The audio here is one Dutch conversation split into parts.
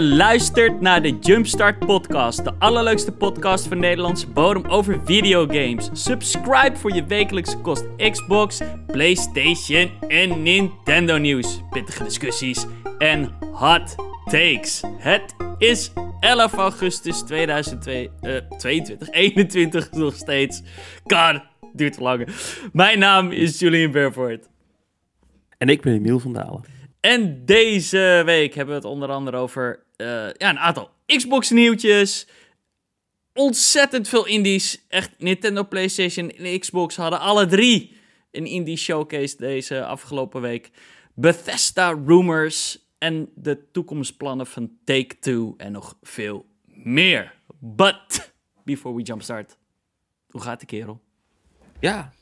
Je luistert naar de Jumpstart Podcast, de allerleukste podcast van Nederlandse bodem over videogames. Subscribe voor je wekelijkse kost Xbox, PlayStation en Nintendo nieuws, pittige discussies en hot takes. Het is 11 augustus 2022, 21 nog steeds. God, duurt te lang. Mijn naam is Julian Bervoort. En ik ben Emiel van Dalen. En deze week hebben we het onder andere over eh, ja, een aantal Xbox nieuwtjes. Ontzettend veel indies. Echt, Nintendo, PlayStation en Xbox hadden alle drie een indie showcase deze afgelopen week. Bethesda rumors en de toekomstplannen van Take-Two en nog veel meer. But, before we jumpstart, hoe gaat de kerel? Ja,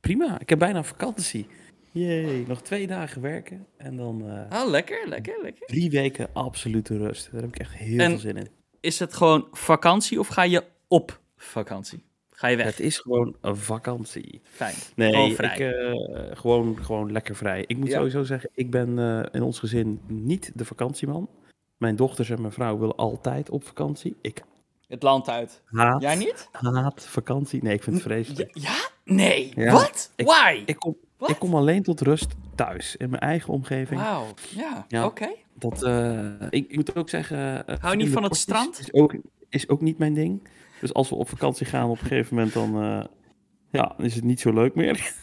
prima. Ik heb bijna vakantie. Jee, nog twee dagen werken en dan Oh, lekker, lekker, lekker. drie weken absolute rust. Daar heb ik echt heel En- veel zin in. Is het gewoon vakantie of ga je op vakantie? Ga je weg? Het is gewoon een vakantie. Fijn. Nee, Gewoon vrij. ik eh, gewoon, gewoon lekker vrij. Ik moet Ja. sowieso zeggen, ik ben eh, in ons gezin niet de vakantieman. Mijn dochters en mijn vrouw willen altijd op vakantie. Ik Het land uit. haat, Jij niet? haat vakantie. Nee, ik vind het vreselijk. ja? Nee. Ja. Wat? Ik- Why? Ik kom, Ik kom alleen tot rust thuis, in mijn eigen omgeving. Wauw. Ja, Ja. oké. Dat, eh, ik, ik moet ook zeggen... eh, Hou niet van het strand? Is ook, is ook niet mijn ding. Dus als we op vakantie gaan op een gegeven moment, dan, eh, ja, is het niet zo leuk meer.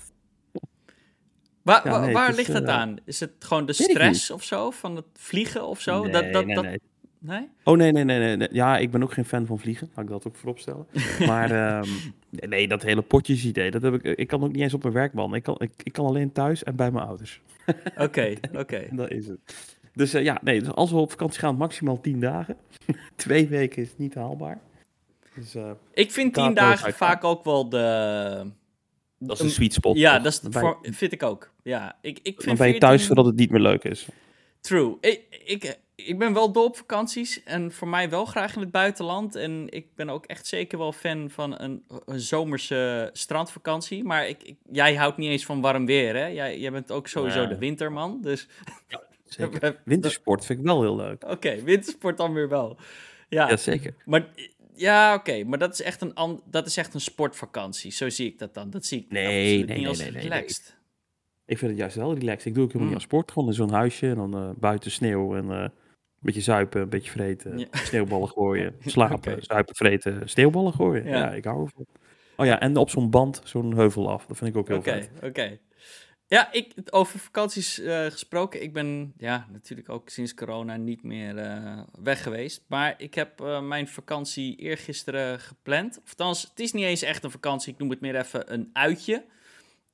Waar, Ja, wa- nee, waar het ligt het eh, aan? Is het gewoon de stress of zo? Van het vliegen of zo? Nee, dat, dat, nee, dat... nee. Oh, nee, nee, nee, nee. Ja, ik ben ook geen fan van vliegen. Laat ik dat ook vooropstellen. maar ehm, nee, dat hele potjesidee, dat heb ik... Ik kan ook niet eens op mijn werkman. Ik kan, ik, ik kan alleen thuis en bij mijn ouders. Oké, oké. Dat is het. Dus eh, ja, nee, dus als we op vakantie gaan, maximaal tien dagen. Twee weken is niet haalbaar. Dus eh, Ik vind Kaap tien nooit dagen uitgaan. vaak ook wel de... dat is een sweet spot. Ja, toch? dat is voor, vind ik ook. Ja, ik, ik vind Dan ben je 14 thuis zodat het niet meer leuk is. True. Ik, ik, ik ben wel dol op vakanties en voor mij wel graag in het buitenland. En ik ben ook echt zeker wel fan van een, een zomerse strandvakantie. Maar ik, ik- jij houdt niet eens van warm weer, hè? Jij, jij bent ook sowieso de winterman. Dus Zeker. Wintersport vind ik wel heel leuk. oké, wintersport dan weer wel. Ja, Ja, zeker. maar, ja oké, maar dat is, echt een, dat is echt een sportvakantie. Zo zie ik dat dan. Dat zie ik Nee, absoluut nee, niet als nee, nee, relaxed. Ik vind het juist wel relaxed. Ik doe ook helemaal Mm. niet aan sport. Gewoon in zo'n huisje en dan eh, buiten sneeuw en eh, beetje zuipen, een beetje vreten, Ja. sneeuwballen gooien, slapen, Oké. zuipen, vreten, sneeuwballen gooien. Ja. Ja, ik hou ervan. Oh ja, en op zo'n band zo'n heuvel af. Dat vind ik ook heel Oké, vet. oké. Ja, ik, over vakanties eh, gesproken. Ik ben ja, natuurlijk ook sinds corona niet meer eh, weg geweest. Maar ik heb eh, mijn vakantie eergisteren gepland. Of althans, het is niet eens echt een vakantie. Ik noem het meer even een uitje.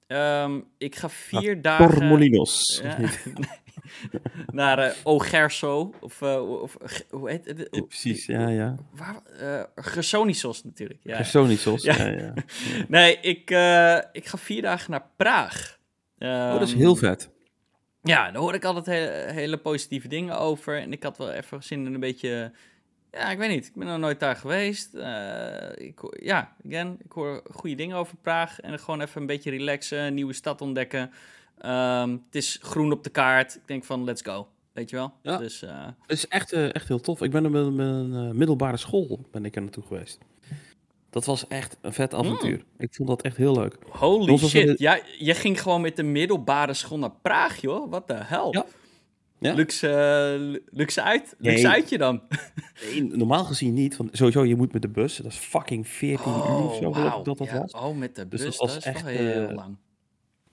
Ehm, ik ga vier dagen Torremolinos. Ja? naar eh Ogerso. Of, eh, of hoe heet het? Ja, precies, ja, ja. Waar, eh, Gersonisos natuurlijk. Ja. Gersonisos. Ja. Ja. Nee, ik, ik ga vier dagen naar Praag. Oh, dat is Ehm, heel vet. Ja, daar hoor ik altijd hele, hele positieve dingen over. En ik had wel even zin in een beetje... Ja, ik weet niet. Ik ben nog nooit daar geweest. Ik, ja, again, ik hoor goede dingen over Praag. En gewoon even een beetje relaxen, een nieuwe stad ontdekken. Ehm, het is groen op de kaart. Ik denk van, let's go. Weet je wel? Ja. Dus eh, Het is echt, eh, echt heel tof. Ik ben met mijn eh, middelbare school ben ik er naartoe geweest. Dat was echt een vet avontuur. Ik vond dat echt heel leuk. holy shit. het- Ja, je ging gewoon met de middelbare school naar Praag, joh. Wat de hel? Ja. Ja. Luxe, luxe, uit, luxe Nee. uitje dan. Nee, normaal gezien niet. Want sowieso, je moet met de bus. Dat is fucking 14 uur of zo, ik dat dat Ja, was. Oh, met de Dus bus, dat dat, was is echt, wel heel lang.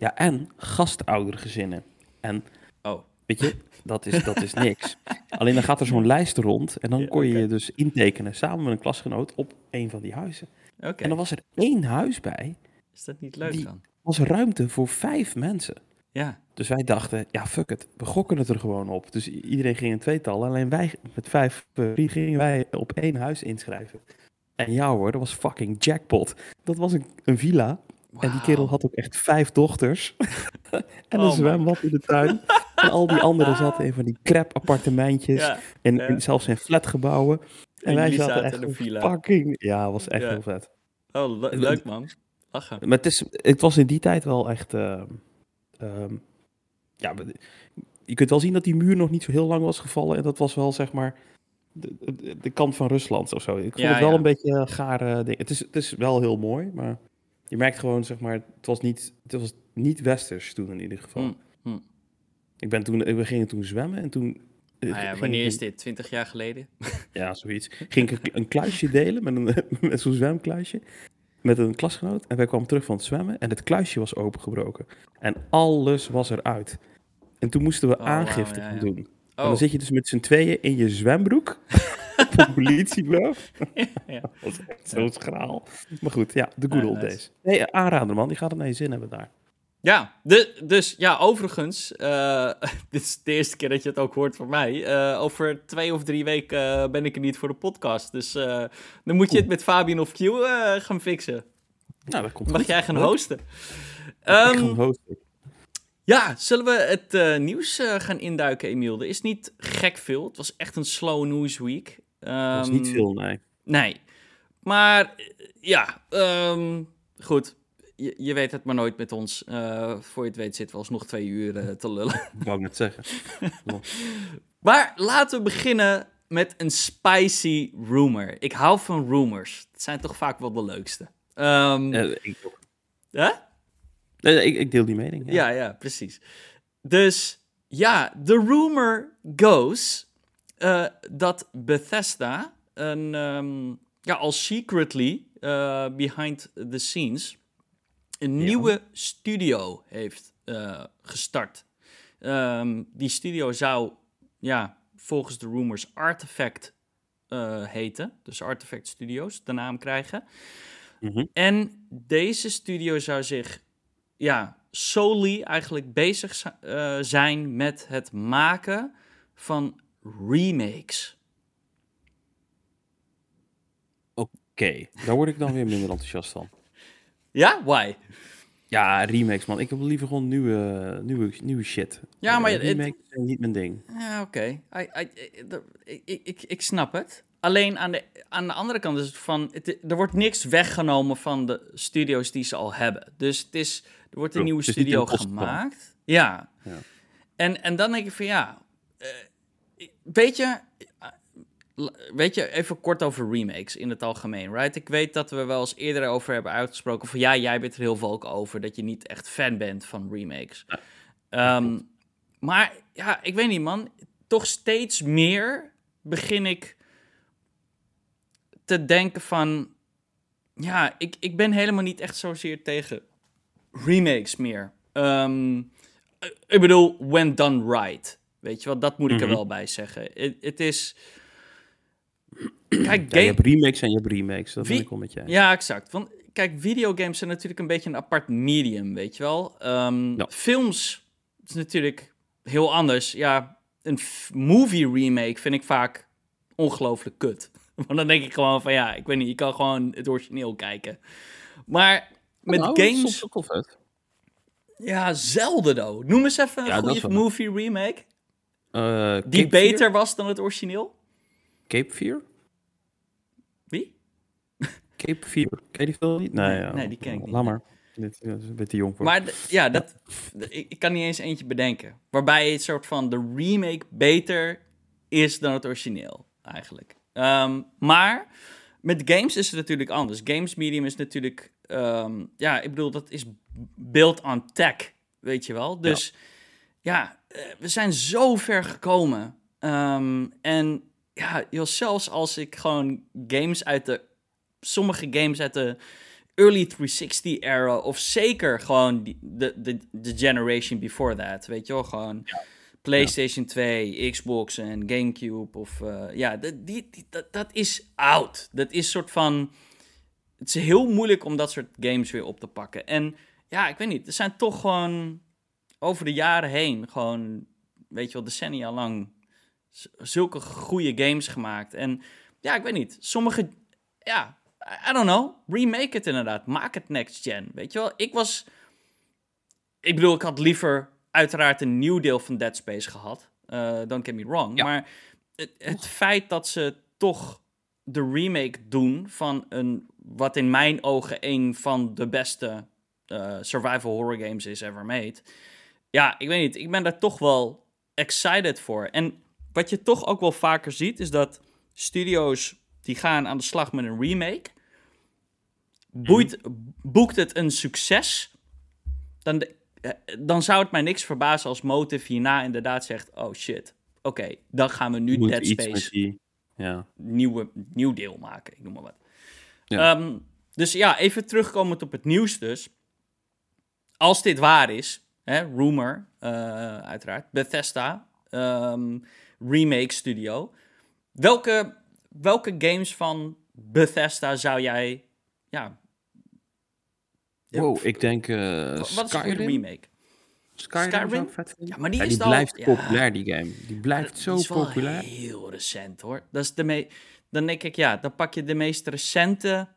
Ja, en gastoudergezinnen. En Oh, weet je, dat is, dat is niks. Alleen dan gaat er zo'n lijst rond. En dan Ja, kon je je dus intekenen samen met een klasgenoot op een van die huizen. oké. En dan was er één huis bij. Is dat niet leuk dan? was ruimte voor vijf mensen. Ja. Dus wij dachten, ja, fuck het. We gokken het er gewoon op. Dus iedereen ging in tweetallen. Alleen wij met vijf eh, vrienden gingen wij op één huis inschrijven. En ja hoor, dat was fucking jackpot. Dat was een, een villa. En die kerel had ook echt vijf dochters. en een Oh zwembad in de tuin. en al die anderen zaten in van die crap appartementjes. Ja. en, ja. en zelfs in flatgebouwen. En, En wij zaten echt in een villa. fucking... Ja, was echt Ja. heel vet. Oh, le- leuk man. Lachen. Maar het, is, het was in die tijd wel echt. ehm, ehm, ja, je kunt wel zien dat die muur nog niet zo heel lang was gevallen. En dat was wel, zeg maar, de, de, de kant van Rusland of zo. Ik vond het wel een beetje gare ding. Het is, het is wel heel mooi, maar je merkt gewoon, zeg maar, het was niet, het was niet westers toen in ieder geval. Hm, hm. Ik ben toen, we gingen toen zwemmen en toen... eh, Nou ja, wanneer is dit? 20 jaar geleden? Ja, zoiets. Ging ik een kluisje delen met, een, met zo'n zwemkluisje. Met een klasgenoot. En wij kwamen terug van het zwemmen. En het kluisje was opengebroken. En alles was eruit. En toen moesten we Oh, aangifte ja, gaan ja. doen. En Oh, dan zit je dus met z'n tweeën in je zwembroek. een politiebureau. ja. Dat was echt schraal. Maar goed, ja, de good Ja, old days. Nee, aanrader man. Die gaat het naar je zin hebben daar. Ja, de, dus ja, overigens, eh, dit is de eerste keer dat je het ook hoort van mij. Eh, over twee of drie weken eh, ben ik er niet voor de podcast. Dus eh, dan moet je het met Fabian of Q eh, gaan fixen. Nou, dat komt Mag goed. jij gaan hosten? Ik ga Ehm, hosten. ja, zullen we het eh, nieuws eh, gaan induiken, Emiel? Er is niet gek veel. Het was echt een slow news week. Dat is Ehm, niet veel, nee. Nee. Maar ja, ehm, goed. Je, je weet het maar nooit met ons. Eh, voor je het weet zitten we alsnog twee uur eh, te lullen. Ik wou net zeggen. Maar laten we beginnen met een spicy rumor. Ik hou van rumors. Het zijn toch vaak wel de leukste. Ehm, Eh, ik, ook. Nee, ik, ik deel die mening. Ja. Ja, ja, precies. Dus ja, de rumor goes eh, dat Bethesda een, ehm, ja, al secretly eh, behind the scenes een Ja. nieuwe studio heeft eh, gestart. Ehm, die studio zou, ja, volgens de rumors Artifact heten. Dus Artifact Studios, de naam krijgen. Mhm. En deze studio zou zich ja, solely eigenlijk bezig zi- zijn met het maken van remakes. Oké, daar word ik dan weer minder enthousiast van. Ja, why? Ja, remakes, man. Ik heb liever gewoon nieuwe, nieuwe, nieuwe shit. Ja, maar Eh, het- remakes zijn niet mijn ding. Ja, oké. Ik, ik, ik snap het. Alleen aan de, aan de andere kant is het van... Het, er wordt niks weggenomen van de studio's die ze al hebben. Dus het is, er wordt een True. nieuwe studio gemaakt. Ja. Ja. En, en dan denk ik van ja... eh, weet je... eh, Weet je, even kort over remakes in het algemeen, right? Ik weet dat we wel eens eerder over hebben uitgesproken van ja, jij bent er heel veel over dat je niet echt fan bent van remakes. Ehm, maar ja, ik weet niet, man. Toch steeds meer begin ik te denken van... Ja, ik, ik ben helemaal niet echt zozeer tegen remakes meer. Ehm, ik bedoel, when done right. Weet je wel, dat moet ik er Mhm. wel bij zeggen. Het is... Kijk, Ja, je game... hebt remakes en je hebt remakes. Dat ben ik wel met jij. Ja, exact. Want kijk, videogames zijn natuurlijk een beetje een apart medium, weet je wel. Ehm, Ja. Films is natuurlijk heel anders. Ja, een movie remake vind ik vaak ongelooflijk kut. Want dan denk ik gewoon van ja, ik weet niet, je kan gewoon het origineel kijken. Maar met Nou, dat is games, soms ook wel vet. ja, zelden though. Noem eens even een Ja, goede movie remake Eh, die Cape beter Fear? was dan het origineel. Cape Fear? Wie? Cape Fear. Ken je die film niet? Nee, Nee, ja. nee, die ken ik niet, Laat maar. Dit is een beetje jong voor. Maar ja, dat, ik, kan niet eens eentje bedenken. Waarbij het soort van de remake beter is dan het origineel, eigenlijk. Ehm, maar met games is het natuurlijk anders. Games medium is natuurlijk, ehm, ja, ik bedoel, dat is built on tech, weet je wel. Dus ja, eh, we zijn zo ver gekomen. Ehm, en ja, joh, zelfs als ik gewoon games uit de, sommige games uit de early 360 era, of zeker gewoon die- de, de, de generation before that, weet je wel, gewoon PlayStation 2, Xbox en GameCube, of eh, ja, dat- die, die, dat, dat is oud. Dat is soort van, het is heel moeilijk om dat soort games weer op te pakken. En ja, ik weet niet, er zijn toch gewoon over de jaren heen, gewoon, weet je wel, decennia lang, zulke goede games gemaakt. En ja, ik weet niet, sommige, ja, I- don't know, remake het inderdaad, maak het next gen, weet je wel. Ik was, ik bedoel, ik had liever uiteraard een nieuw deel van Dead Space gehad, eh don't get me wrong, Ja. maar het, het feit dat ze toch de remake doen van een, wat in mijn ogen een van de beste eh, survival horror games is ever made. Ja, ik weet niet. Ik ben daar toch wel excited voor. En wat je toch ook wel vaker ziet, is dat studio's die gaan aan de slag met een remake. Boeit, boekt het een succes, dan, de- eh, dan zou het mij niks verbazen als Motive hierna inderdaad zegt: Oh shit, oké, dan gaan we nu Moet Dead Space die... Ja. nieuwe, nieuw deel maken. Ik noem maar wat. Ja. Ehm, dus ja, even terugkomend op het nieuws dus. Als dit waar is, hè, rumor, eh, uiteraard, Bethesda, ehm, remake studio. Welke, welke games van Bethesda zou jij, ja... Wow, ik denk eh wat is een goede Skyrim. remake? Skyrim. Ja, maar die Ja, is die al- blijft ja. populair, die game. Die blijft zo Die is wel populair. heel recent hoor. Dat is de me dan denk ik, ja, dan pak je de meest recente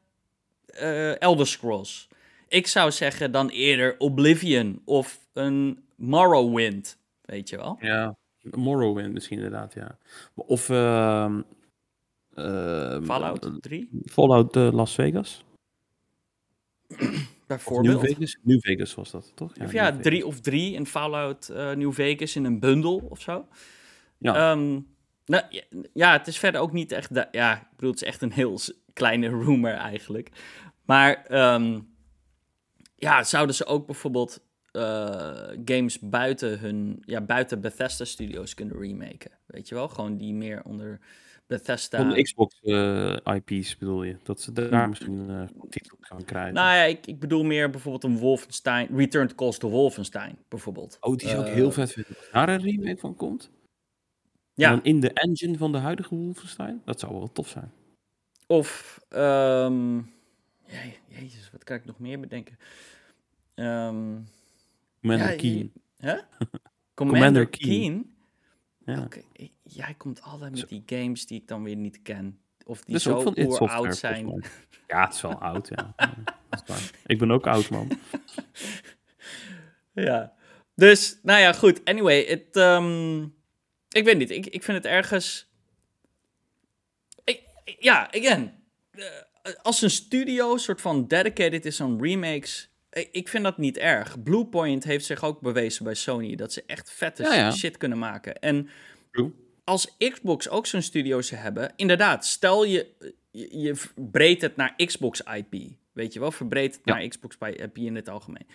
eh, Elder Scrolls. Ik zou zeggen dan eerder Oblivion of een Morrowind, weet je wel. Ja, Morrowind misschien inderdaad, ja. Of ehm ehm, Fallout eh, 3, Fallout eh, Las Vegas. Of New bijvoorbeeld. Vegas. New Vegas was dat, toch? Of New ja, drie of drie in Fallout eh, New Vegas in een bundel of zo. Ja. Ehm, nou, ja, ja, het is verder ook niet echt... Ja, ik bedoel, het is echt een heel kleine rumor eigenlijk. Maar ja, zouden ze ook bijvoorbeeld eh, games buiten hun... Ja, buiten Bethesda Studios kunnen remaken? Weet je wel? Gewoon die meer onder Bethesda... Van de Xbox eh, IP's bedoel je? Dat ze daar misschien eh titel gaan krijgen. Nou ja, ik, ik bedoel meer bijvoorbeeld een Wolfenstein... Return to Calls to Wolfenstein, bijvoorbeeld. oh, die ik eh, heel vet vinden. Daar een remake van komt. Ja, Dan in de engine van de huidige Wolfenstein. Dat zou wel tof zijn. Of, je- jezus, wat kan ik nog meer bedenken? Ehm Commander ja, Keen. Hè? Commander, Keen. Ja. Jij komt altijd met die games die ik dan weer niet ken. Of die zo oud zijn. Ja, het is wel oud, ja. Ik ben ook oud, man. Ja. Dus, nou ja, goed. Anyway, het, ehm, ik weet niet. Ik, ik vind het ergens... Ik, ja, again. eh, als een studio soort van dedicated is aan remakes... Ik, ik vind dat niet erg. Bluepoint heeft zich ook bewezen bij Sony... dat ze echt vette Ja, ja. shit kunnen maken. En als Xbox ook zo'n studio zou hebben... Inderdaad, stel je, je, je verbreedt het naar Xbox IP. Weet je wel? Verbreedt het Ja. naar Xbox IP in het algemeen.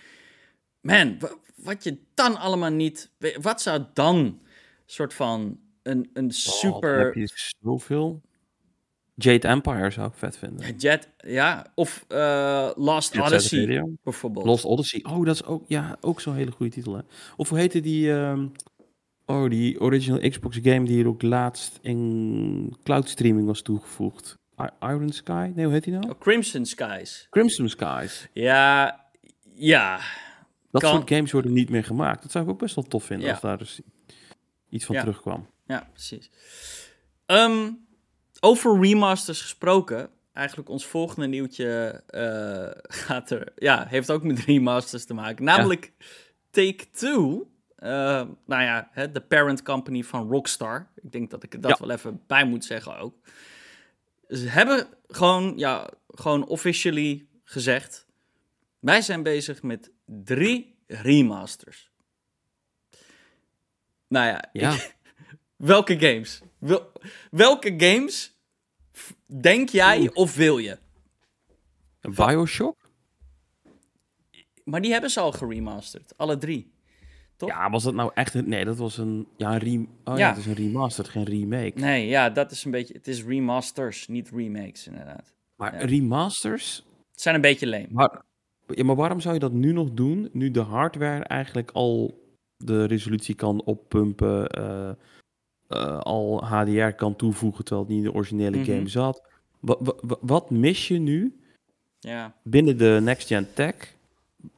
Man, wa- wat je dan allemaal niet... Wat zou dan soort van een, een Oh, super... heb je zoveel. Jade Empire zou ik vet vinden. Jet, ja, of Lost Jet Set Odyssey bijvoorbeeld. Lost Odyssey. Oh, dat is ook, ja, ook zo'n hele goede titel, hè. Of hoe heette die... ehm, oh, die original Xbox game die hier ook laatst in cloud streaming was toegevoegd. Iron Sky? Nee, hoe heet die nou? Oh, Crimson Skies. Crimson Skies. Ja, ja, Dat Kan- soort games worden niet meer gemaakt. Dat zou ik ook best wel tof vinden Ja. als daar dus iets van Ja. terugkwam. ja, precies. Ehm, over remasters gesproken, eigenlijk ons volgende nieuwtje eh, gaat er, ja, heeft ook met remasters te maken. Namelijk Take-Two, eh, nou ja, hè, de parent company van Rockstar. Ik denk dat ik dat Ja. wel even bij moet zeggen ook. Ze hebben gewoon, ja, gewoon officially gezegd, wij zijn bezig met drie remasters. Nou ja, Ja. ik- welke games? Wel- welke games denk jij of wil je? Bioshock? Maar die hebben ze al geremasterd, alle drie. Toch? Ja, was dat nou echt een... Nee, dat was een... Ja, een rem... Oh ja, Ja. het is een remaster, geen remake. Nee, ja, dat is een beetje. Het is remasters, niet remakes, inderdaad. Maar Ja. remasters... Het zijn een beetje leem. Maar, ja, maar waarom zou je dat nu nog doen, nu de hardware eigenlijk al de resolutie kan oppumpen, eh, eh, al HDR kan toevoegen terwijl het niet in de originele Mhm. game zat? Wa- wa- wa- wat mis je nu Ja, binnen de next-gen tech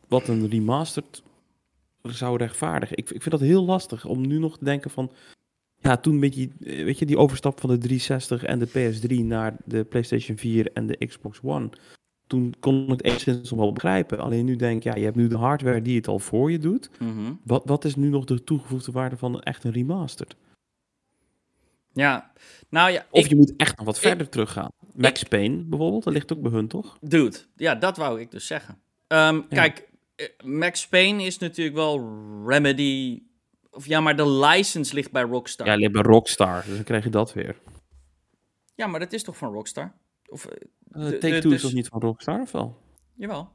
wat een remastered zou rechtvaardigen? Ik, ik vind dat heel lastig om nu nog te denken van... Ja, toen met die, eh, weet je, die overstap van de 360 en de PS3 naar de PlayStation 4 en de Xbox One. Toen kon ik het enigszins nog wel begrijpen. Alleen nu denk ik, ja, je hebt nu de hardware die het al voor je doet. mhm. Wat, wat is nu nog de toegevoegde waarde van echt een remastered? Ja. Nou ja, Of ik, je moet echt nog wat verder teruggaan. Max Payne bijvoorbeeld, dat ligt ook bij hun, toch? dude, ja, dat wou ik dus zeggen. Ehm, Kijk, eh, Max Payne is natuurlijk wel Remedy Of ja, maar de license ligt bij Rockstar. Ja, Ja, alleen bij Rockstar, dus dan krijg je dat weer. maar dat is toch van Rockstar? Of, eh, Uh, De- Take-Two is dus- toch niet van Rockstar, of wel? jawel.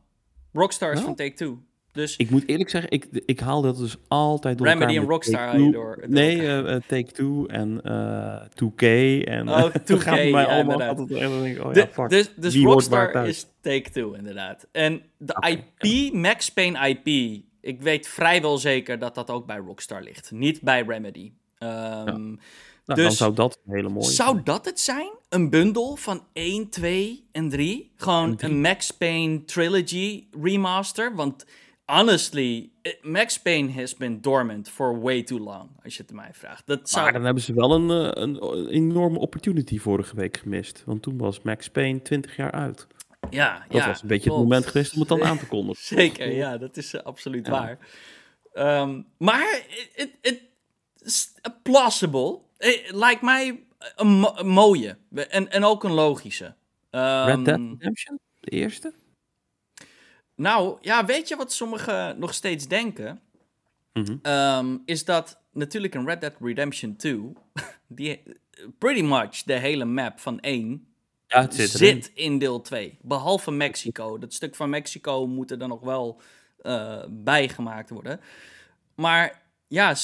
Rockstar is van Take-Two. Dus Ik moet eerlijk zeggen, ik, ik haal dat dus altijd door Remedy en Rockstar haal je door- door Nee, eh, eh, Take-Two en eh 2K en... Oh, eh, 2K, dat gaat bij mij ja, allemaal inderdaad. altijd echt, dan denk ik, oh De- ja, fuck. dus dus Rockstar is Take-Two, inderdaad. En de IP, Max Payne IP, ik weet vrijwel zeker dat dat ook bij Rockstar ligt. Niet bij Remedy. Ehm, Nou, dan dus- zou dat een hele mooie Zou zijn. dat het zijn? Een bundel van 1, 2 en 3? Gewoon En een Max Payne Trilogy remaster? Want honestly, eh, Max Payne has been dormant for way too long, als je het mij vraagt. Dat zou... Maar dan hebben ze wel een, eh, een enorme opportunity vorige week gemist. Want toen was Max Payne 20 jaar uit. ja, Dat ja, was een beetje klopt. het moment geweest om het dan aan te kondigen. Zeker, ja, dat is eh, absoluut Ja. waar. Ehm, maar het is plausible. Lijkt mij een, mo- een mooie en, en ook een logische. Ehm, Red Dead Redemption? De eerste? Nou, ja, weet je wat sommigen nog steeds denken? Mhm. Ehm, is dat natuurlijk in Red Dead Redemption 2, die, pretty much de hele map van 1 Ja, het zit, in deel 2. Behalve Mexico. Dat stuk van Mexico moet er dan nog wel eh, bijgemaakt worden. Maar ja,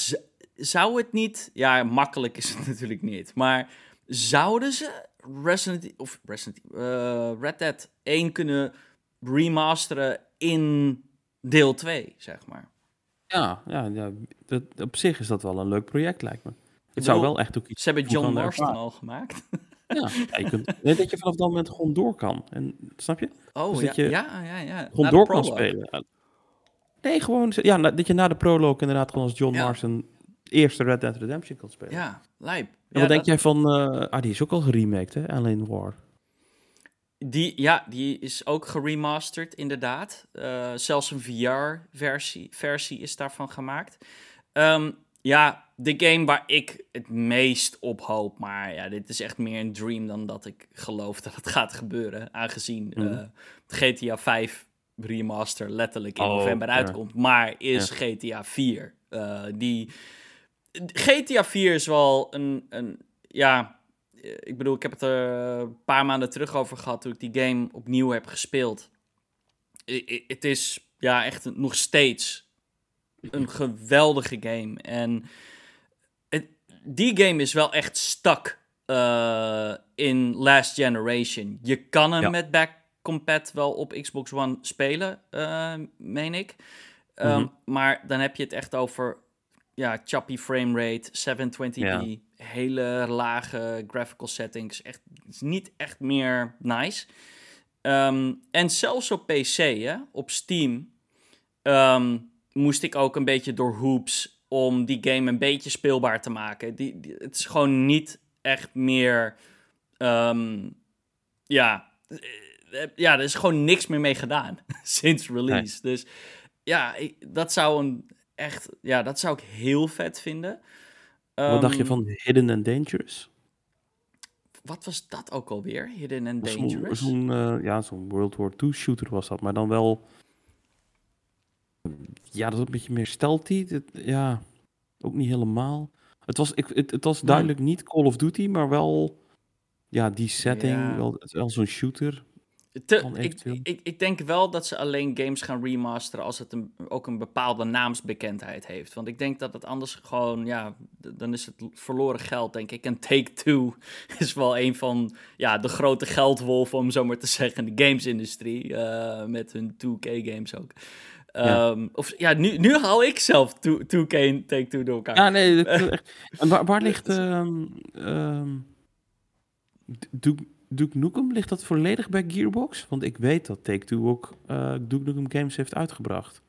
zou het niet... Ja, makkelijk is het natuurlijk niet. Maar zouden ze Resident, of Resident, eh, Red Dead 1 kunnen remasteren in deel 2, zeg maar? Ja, ja, ja dat, op zich is dat wel een leuk project, lijkt me. Het bedoel, zou wel echt ook iets Ze hebben John de Marston al gemaakt. Ja, ja, je kunt, nee, dat je vanaf dat moment gewoon door kan. En, snap je? Oh, Dus ja, dat je ja, ja, ja. Gewoon Na door kan spelen. Nee, gewoon ja, dat je na de prologue inderdaad gewoon als John Ja. Marston eerste Red Dead Redemption kan spelen. Ja, lijp. En Ja, wat denk dat- jij van... eh, ah, die is ook al geremaked, hè? Alien War. Die, ja, die is ook geremasterd, inderdaad. Eh, zelfs een VR-versie versie is daarvan gemaakt. Ehm, ja, de game waar ik het meest op hoop. Maar ja, dit is echt meer een dream dan dat ik geloof dat het gaat gebeuren. Aangezien eh, Mhm. GTA 5 remaster letterlijk in Oh, november ja. uitkomt. Maar is GTA 4. eh, die... GTA 4 is wel een... een ja, ik bedoel, ik heb het er een paar maanden terug over gehad toen ik die game opnieuw heb gespeeld. Het is ja, echt nog steeds een geweldige game. En het, die game is wel echt stuck eh, in Last Generation. Je kan hem Ja. met back compat wel op Xbox One spelen, eh, meen ik. Ehm, Mhm. Maar dan heb je het echt over ja, choppy frame rate, 720p, hele lage graphical settings. Echt, het is niet echt meer nice. Ehm, en zelfs op PC, hè, op Steam, ehm, moest ik ook een beetje door hoops om die game een beetje speelbaar te maken. Die, die- het is gewoon niet echt meer, ehm, ja, eh, ja, er is gewoon niks meer mee gedaan sinds release. Dus ja, ik- dat zou een echt, ja, dat zou ik heel vet vinden. Wat dacht je Ehm, van Hidden and Dangerous? Wat was dat ook alweer? Hidden and Dangerous? zo'n, eh, ja, zo'n World War II shooter was dat, maar dan wel... Ja, dat is een beetje meer stealthy. Dat- ja, ook niet helemaal. Het was, ik, het, het was duidelijk niet Call of Duty, maar wel... Ja, die setting, Ja. wel, wel zo'n shooter. Te- ik, ik, ik denk wel dat ze alleen games gaan remasteren als het een, ook een bepaalde naamsbekendheid heeft. Want ik denk dat het anders gewoon, ja, dan is het verloren geld, denk ik. En Take-Two is wel een van ja, de grote geldwolven, om zo maar te zeggen, in de gamesindustrie. eh met hun 2K-games ook. Ja. Ehm, of ja, nu, nu haal ik zelf 2- 2K en Take-Two door elkaar. Ja, nee, dat waar, waar ligt... ehm Duke, Duke Nukem, ligt dat volledig bij Gearbox? Want ik weet dat Take-Two ook eh Duke Nukem games heeft uitgebracht.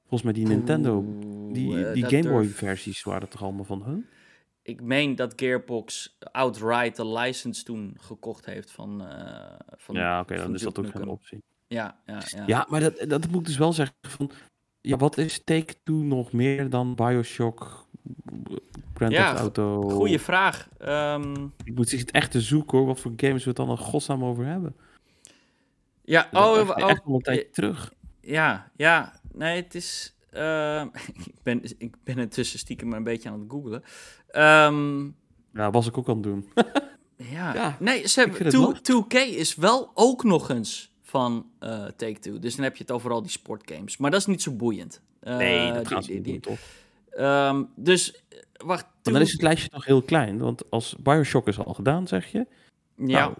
Volgens mij die Nintendo... Die, eh, die Game Boy durf- versies waren toch allemaal van hun? Ik meen dat Gearbox outright de license toen gekocht heeft van... eh van Ja, oké, dan is dat ook geen Nukem. optie. Ja, ja, ja. Ja, maar dat, dat moet ik dus wel zeggen van... Ja, wat is Take-Two nog meer dan Bioshock, Grand Ja, Theft Auto? Goeie vraag. Ehm, Ik moet zich het echt te zoeken hoor, wat voor games we het dan in godsnaam over hebben. ja, oh, is oh, echt een tijdje terug. ja, ja. Nee, het is... ehm, ik, ben, ik ben intussen stiekem maar een beetje aan het googlen. Ehm, Ja, was ik ook aan het doen. ja. Ja, nee, ze ik vind hebben, het 2, 2K is wel ook nog eens van eh, Take-Two. Dus dan heb je het over al die sportgames. Maar dat is niet zo boeiend. Eh, nee, dat die- ze die- niet die- toch? Ehm, dus, eh, wacht. Maar dan is het lijstje nog heel klein. Want als Bioshock is al gedaan, zeg je. Ja, Nou,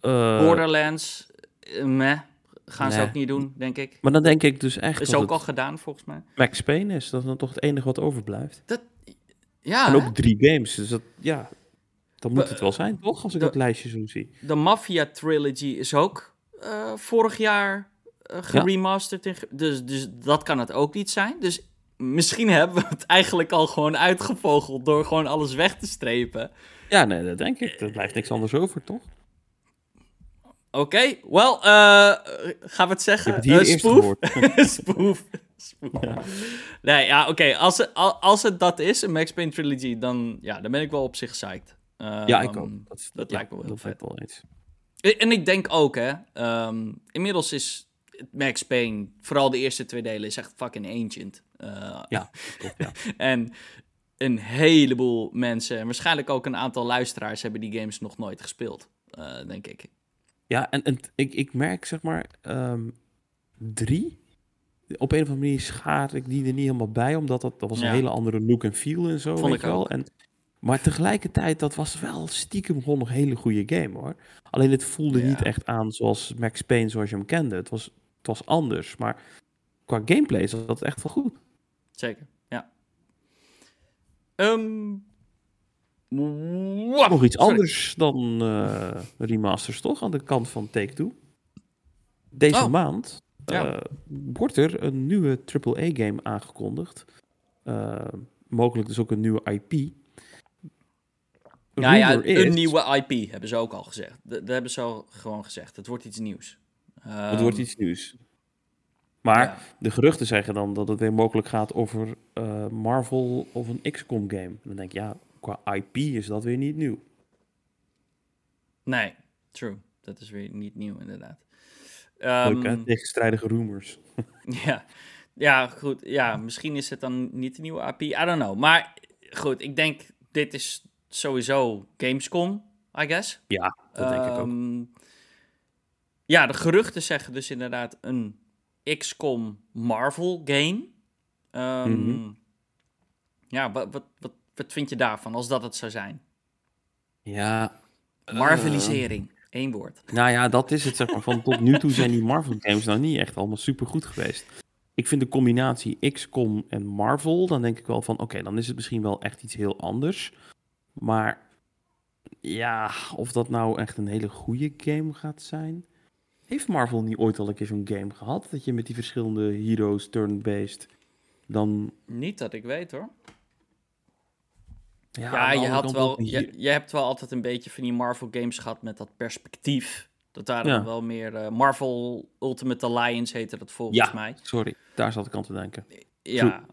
eh, Borderlands, eh, meh. Gaan ze ook niet doen, denk ik. Maar dan denk ik dus echt Is dat ook al het gedaan, volgens mij. Max Payne is. Dat is dan toch het enige wat overblijft. Ja, en hè? ook drie games. Dus dat, ja, dan moet het wel zijn, toch? Als ik de- dat lijstje zo zie. de Mafia Trilogy is ook eh, vorig jaar eh, geremasterd. in dus, dus dat kan het ook niet zijn. Dus misschien hebben we het eigenlijk al gewoon uitgevogeld door gewoon alles weg te strepen. Ja, nee, dat denk ik. Er blijft niks anders over, toch? Oké, wel, eh, gaan we het zeggen? Je het. Spoef. Nee, ja, oké. Als, het- al- als het dat is, een Max Payne Trilogy, dan, ja, dan ben ik wel op zich psyched. Ja, ik Ehm, ook. Dat, lijkt me wel dat vet. wel eens. En ik denk ook, hè. ehm, inmiddels is Max Payne, vooral de eerste twee delen, is echt fucking ancient. Eh, Ja. En een heleboel mensen, en waarschijnlijk ook een aantal luisteraars, hebben die games nog nooit gespeeld, eh, denk ik. Ja, en, en ik, ik merk zeg maar ehm, drie. Op een of andere manier schaar ik die er niet helemaal bij, omdat dat, dat was een hele andere look en feel en zo. Vond weet ik wel. En, maar tegelijkertijd, dat was wel stiekem gewoon nog een hele goede game hoor. Alleen het voelde Ja. niet echt aan zoals Max Payne zoals je hem kende. Het was, het was anders, maar qua gameplay is dat echt wel goed. Zeker, ja. Ehm, wow, Nog iets sorry. anders dan eh, remasters toch, aan de kant van Take-Two. Deze Oh. maand Ja. eh, wordt er een nieuwe AAA-game aangekondigd. Eh, mogelijk dus ook een nieuwe IP. Ja, ja, is- een nieuwe IP, hebben ze ook al gezegd. Dat, dat hebben ze al gewoon gezegd. Het wordt iets nieuws. Het wordt Ehm, iets nieuws. Maar ja. de geruchten zeggen dan dat het weer mogelijk gaat over eh, Marvel of een XCOM-game. Dan denk ik, ja, qua IP is dat weer niet nieuw. Nee, true. Dat is weer niet nieuw, inderdaad. Leuk, hè? Ehm, Tegenstrijdige rumors. ja. ja, goed. Ja, misschien is het dan niet de nieuwe IP. I don't know. Maar goed, ik denk, dit is sowieso Gamescom, I guess. Ja, dat denk ik ook. Ehm, Ja, de geruchten zeggen dus inderdaad een XCOM Marvel game. Ehm, Mhm. Ja, wat, wat, wat, wat vind je daarvan als dat het zou zijn? Ja. eh, Marvelisering, één woord. Nou ja, dat is het zeg maar. Van tot nu toe zijn die Marvel games nou niet echt allemaal super goed geweest. Ik vind de combinatie XCOM en Marvel, dan denk ik wel van oké, dan is het misschien wel echt iets heel anders. Maar ja, of dat nou echt een hele goede game gaat zijn. Heeft Marvel niet ooit al een keer zo'n game gehad? Dat je met die verschillende heroes, turn-based, dan... Niet dat ik weet hoor. Ja, je, had wel, je, je hebt wel altijd een beetje van die Marvel games gehad met dat perspectief. Dat Ja. dan wel meer... eh, Marvel Ultimate Alliance heette dat volgens Ja, mij. sorry, daar zat ik aan te denken. Ja,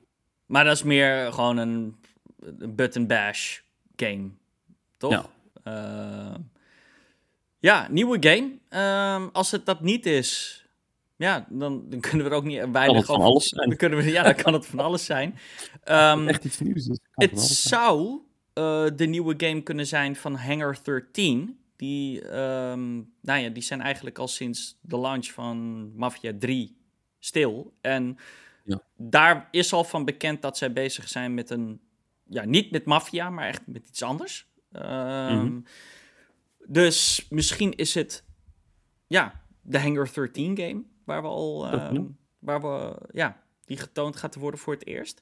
maar dat is meer gewoon een, een button bash game, toch? Ja. Ja, ja nieuwe game. Ehm, als het dat niet is, ja, dan, dan kunnen we er ook niet weinig van over- alles zijn. Dan kunnen we, ja, dan kan het van alles zijn. Ehm, Echt iets nieuws. Het zou eh, de nieuwe game kunnen zijn van Hangar 13. Die, ehm, nou ja, die zijn eigenlijk al sinds de launch van Mafia 3 stil. En Ja. daar is al van bekend dat zij bezig zijn met een... Ja, niet met Mafia, maar echt met iets anders. Ehm, Mhm. Dus misschien is het... Ja, de Hangar 13 game. Waar we al... Ehm, waar we... Ja, die getoond gaat worden voor het eerst.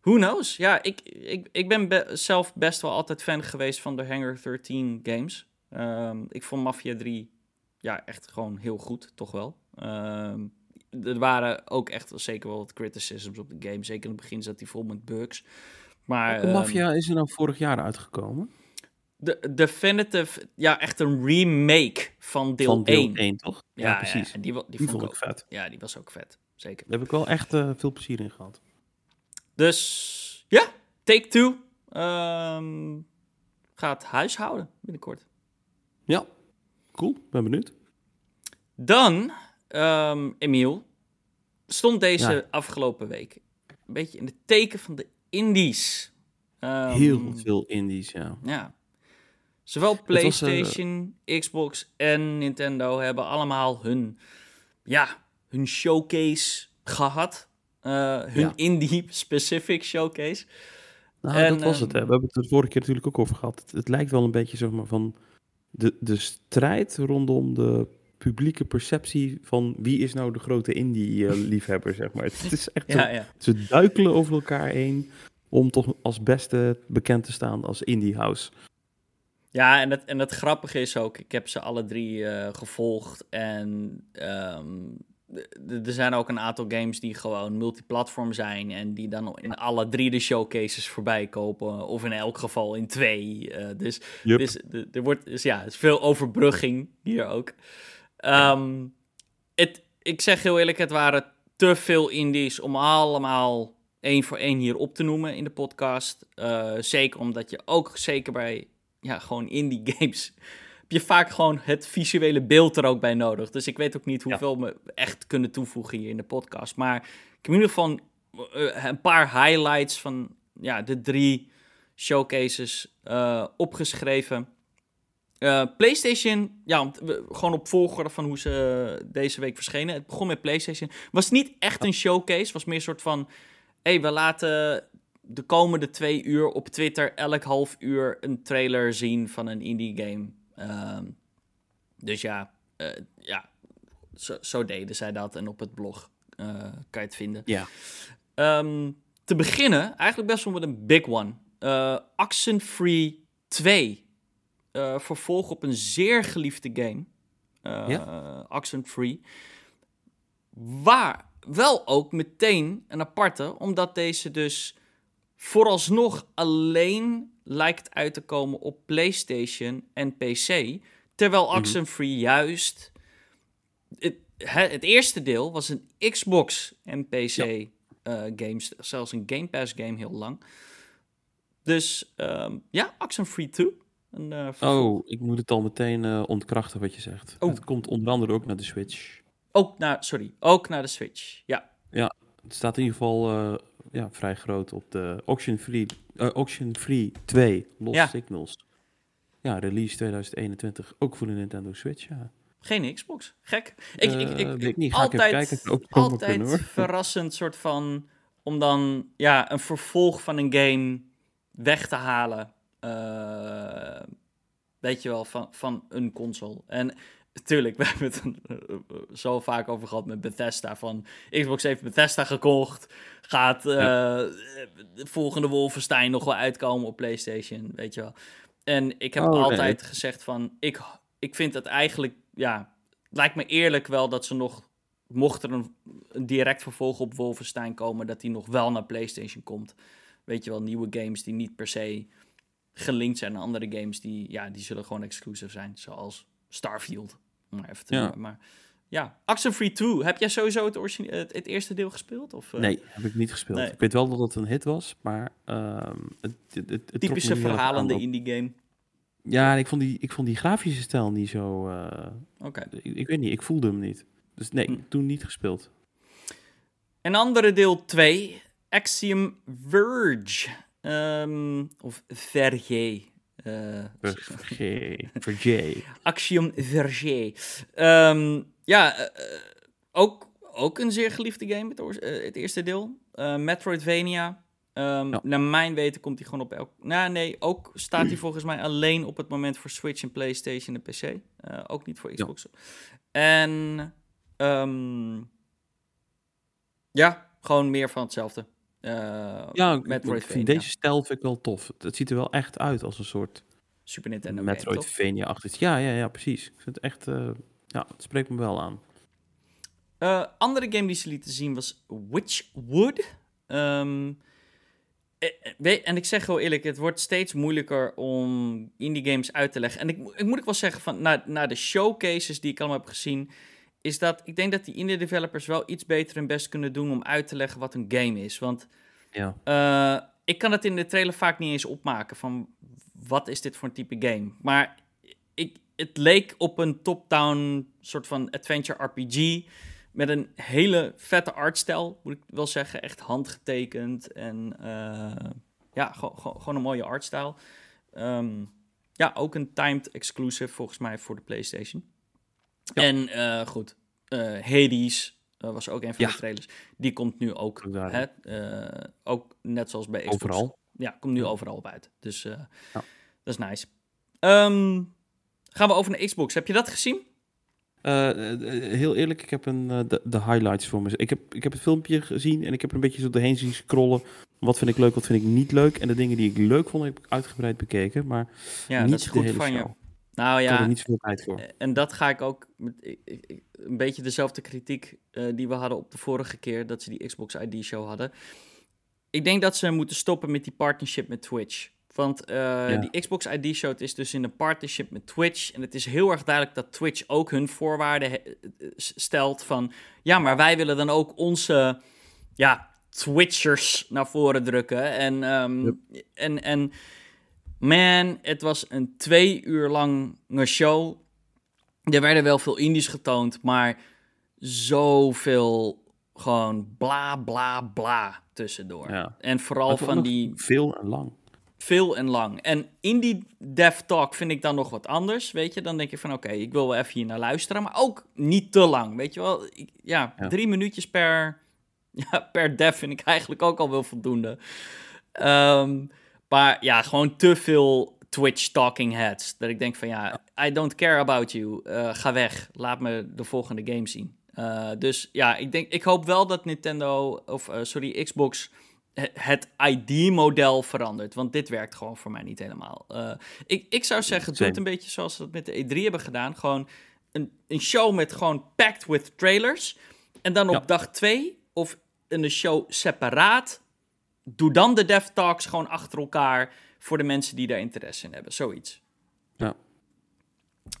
Who knows? Ja, ik, ik, ik ben be- zelf best wel altijd fan geweest van de Hangar 13 games. Ehm, ik vond Mafia 3 ja, echt gewoon heel goed, toch wel. Er waren ook echt wel zeker wel wat criticisms op de game. Zeker in het begin zat hij vol met bugs. Maar Welke ehm, Mafia is er nou vorig jaar uitgekomen? de Definitive, ja, echt een remake van deel, Van deel 1. 1, toch? Ja, precies. Ja, en die, die, Die vond vond ik ook. vet. Ja, die was ook vet. Zeker. Daar heb ik wel echt eh, veel plezier in gehad. Dus ja, Take Two ehm, gaat huishouden binnenkort. Ja, cool. Ben benieuwd. Dan, ehm Emiel, stond deze Ja. afgelopen week een beetje in het teken van de indies. Ehm, Heel veel indies, ja. Ja. Zowel was, eh, PlayStation, Xbox en Nintendo hebben allemaal hun, ja, hun showcase gehad. Eh, hun Ja. indie-specific showcase. Nou, En, dat was het. Hè. ehm, We hebben het de vorige keer natuurlijk ook over gehad. Het, het lijkt wel een beetje zeg maar, van de, de strijd rondom de publieke perceptie van wie is nou de grote indie-liefhebber, zeg maar. Het is echt zo, Ja, ja. ze duikelen over elkaar heen om toch als beste bekend te staan als indie house. Ja, en het, en het grappige is ook, ik heb ze alle drie eh, gevolgd. En d- er zijn ook een aantal games die gewoon multiplatform zijn. En die dan in alle drie de showcases voorbij kopen. Of in elk geval in twee. eh, dus dus er wordt, dus ja, is veel overbrugging hier ook. Ehm, het, ik zeg heel eerlijk, het waren te veel indies om allemaal één voor één hier op te noemen in de podcast. Eh, zeker omdat je ook zeker bij ja, gewoon indie games heb je vaak gewoon het visuele beeld er ook bij nodig. Dus ik weet ook niet hoeveel we echt kunnen toevoegen hier in de podcast. Maar ik heb in ieder geval eh, een paar highlights van ja, de drie showcases eh, opgeschreven. Eh, PlayStation, ja, gewoon op volgorde van hoe ze deze week verschenen. Het begon met PlayStation. Was niet echt een showcase, was meer een soort van... hé, hey, we laten de komende twee uur op Twitter elk half uur een trailer zien van een indie game. Ehm, dus ja, eh, ja zo, zo deden zij dat. En op het blog eh, kan je het vinden. Ja. Ehm, te beginnen, eigenlijk best wel met een big one. Eh Oxenfree 2. Eh, vervolg op een zeer geliefde game. Eh Oxenfree. Waar wel ook meteen een aparte, omdat deze dus vooralsnog alleen lijkt uit te komen op PlayStation en PC. Terwijl Mhm. Oxenfree juist. Het, het eerste deel was een Xbox en PC Ja. eh, games, zelfs een Game Pass game heel lang. Dus ehm, ja, Oxenfree 2. Een, eh. Oh, ik moet het al meteen eh, ontkrachten wat je zegt. Oh. Het komt onder andere ook naar de Switch. Ook naar, sorry, ook naar de Switch. Ja, Het staat in ieder geval eh, ja, vrij groot op de Auction Free, Auction Free 2 Lost Ja. Signals. Ja, release 2021, ook voor de Nintendo Switch, ja. geen Xbox. Gek. Ik, ik, ik, ik- ik niet. Ga ik even altijd, kijken. Altijd kunnen, verrassend soort van om dan ja, een vervolg van een game weg te halen. Eh, weet je wel, van, van een console. En natuurlijk, we hebben het eh, zo vaak over gehad met Bethesda. Van Xbox heeft Bethesda gekocht. Gaat eh, de volgende Wolfenstein nog wel uitkomen op PlayStation, weet je wel. En ik heb Oh, nee. altijd gezegd van, ik, ik vind het eigenlijk, ja, het lijkt me eerlijk wel dat ze nog, mocht er een, een direct vervolg op Wolfenstein komen, dat die nog wel naar PlayStation komt. Weet je wel, nieuwe games die niet per se gelinkt zijn aan andere games, die, ja, die zullen gewoon exclusive zijn, zoals Starfield. Om maar even te Ja. noemen. Maar ja, Oxenfree 2, heb jij sowieso het, origine- het, het eerste deel gespeeld? Of, eh, Nee, heb ik niet gespeeld. Nee. Ik weet wel dat het een hit was, maar ehm, het, het, het, Typische verhalende indie game. Ja, en ik vond, die, ik vond die grafische stijl niet zo... eh, Oké. ik, ik weet niet, ik voelde hem niet. Dus nee, Hm. toen niet gespeeld. En andere deel 2, Axiom Verge. Ehm, of Verge. eh, Verge, Verge. Axiom Verge. Ehm, ja, eh, eh, ook, ook een zeer geliefde game, het, eerste deel. Metroidvania. Ja. Naar mijn weten komt hij gewoon op elk... Nou, nee, ook staat hij volgens mij alleen op het moment voor Switch en PlayStation en PC. Ook niet voor Xbox. En... ja, gewoon meer van hetzelfde. Eh, Ja, ik- ik vind deze stijl vind ik wel tof. Het ziet er wel echt uit als een soort Super Nintendo? Metroidvania-achtig. Ja, ja, ja, precies. Ik vind het echt... eh, ja, het spreekt me wel aan. Eh, andere game die ze lieten zien was Witchwood. Weet- en ik zeg heel eerlijk, het wordt steeds moeilijker om indie games uit te leggen. En ik, ik moet ook wel zeggen, van, na, na de showcases die ik allemaal heb gezien, is dat ik denk dat die indie developers wel iets beter hun best kunnen doen om uit te leggen wat een game is. Want Ja, eh, ik kan het in de trailer vaak niet eens opmaken van wat is dit voor een type game. Maar ik, het leek op een top-down soort van adventure RPG. met een hele vette artstijl, moet ik wel zeggen. Echt handgetekend en uh, ja, gewoon een mooie artstijl. Um, ja, ook een timed exclusive volgens mij voor de PlayStation. En uh, goed, uh, Hades was ook een van de trailers. Die komt nu ook, hè, ook net zoals bij Xbox. Overal. Ja, komt nu overal op uit. Dus ja. dat is nice. Um, gaan we over naar Xbox. Heb je dat gezien? Uh, heel eerlijk, ik heb een, de, de, highlights voor me. Ik heb, ik heb het filmpje gezien en ik heb er een beetje zo doorheen zien scrollen. Wat vind ik leuk, wat vind ik niet leuk. En de dingen die ik leuk vond, heb ik uitgebreid bekeken. Maar ja, niet dat is goed van je. Nou ja, er niet zoveel tijd voor. En dat ga ik ook met een beetje dezelfde kritiek uh, die we hadden op de vorige keer dat ze die Xbox ID show hadden. Ik denk dat ze moeten stoppen met die partnership met Twitch. Want uh, die Xbox ID Show is dus in een partnership met Twitch. En het is heel erg duidelijk dat Twitch ook hun voorwaarden stelt van... Ja, maar wij willen dan ook onze ja, Twitchers naar voren drukken. En, um, en, en man, het was een twee uur lange show. Er werden wel veel indies getoond, maar zoveel gewoon bla bla bla tussendoor. Ja. En vooral van die... Veel en lang veel en lang. En in die dev talk vind ik dan nog wat anders, weet je. Dan denk je van, oké, ik wil wel even hier naar luisteren, maar ook niet te lang, weet je wel. ja, drie minuutjes per, ja, per dev vind ik eigenlijk ook al wel voldoende. Um, maar ja, gewoon te veel Twitch talking heads. Dat ik denk van, ja, I don't care about you. Uh, ga weg, laat me de volgende game zien. Uh, dus ja, ik, denk, ik hoop wel dat Nintendo, of uh, sorry, Xbox het ID-model verandert. Want dit werkt gewoon voor mij niet helemaal. Ik, ik zou zeggen, doe het een beetje zoals we het met de E3 hebben gedaan. Gewoon een, een show met gewoon packed with trailers. En dan op dag 2 of een show separaat. Doe dan de dev talks gewoon achter elkaar voor de mensen die daar interesse in hebben. Zoiets. Ja.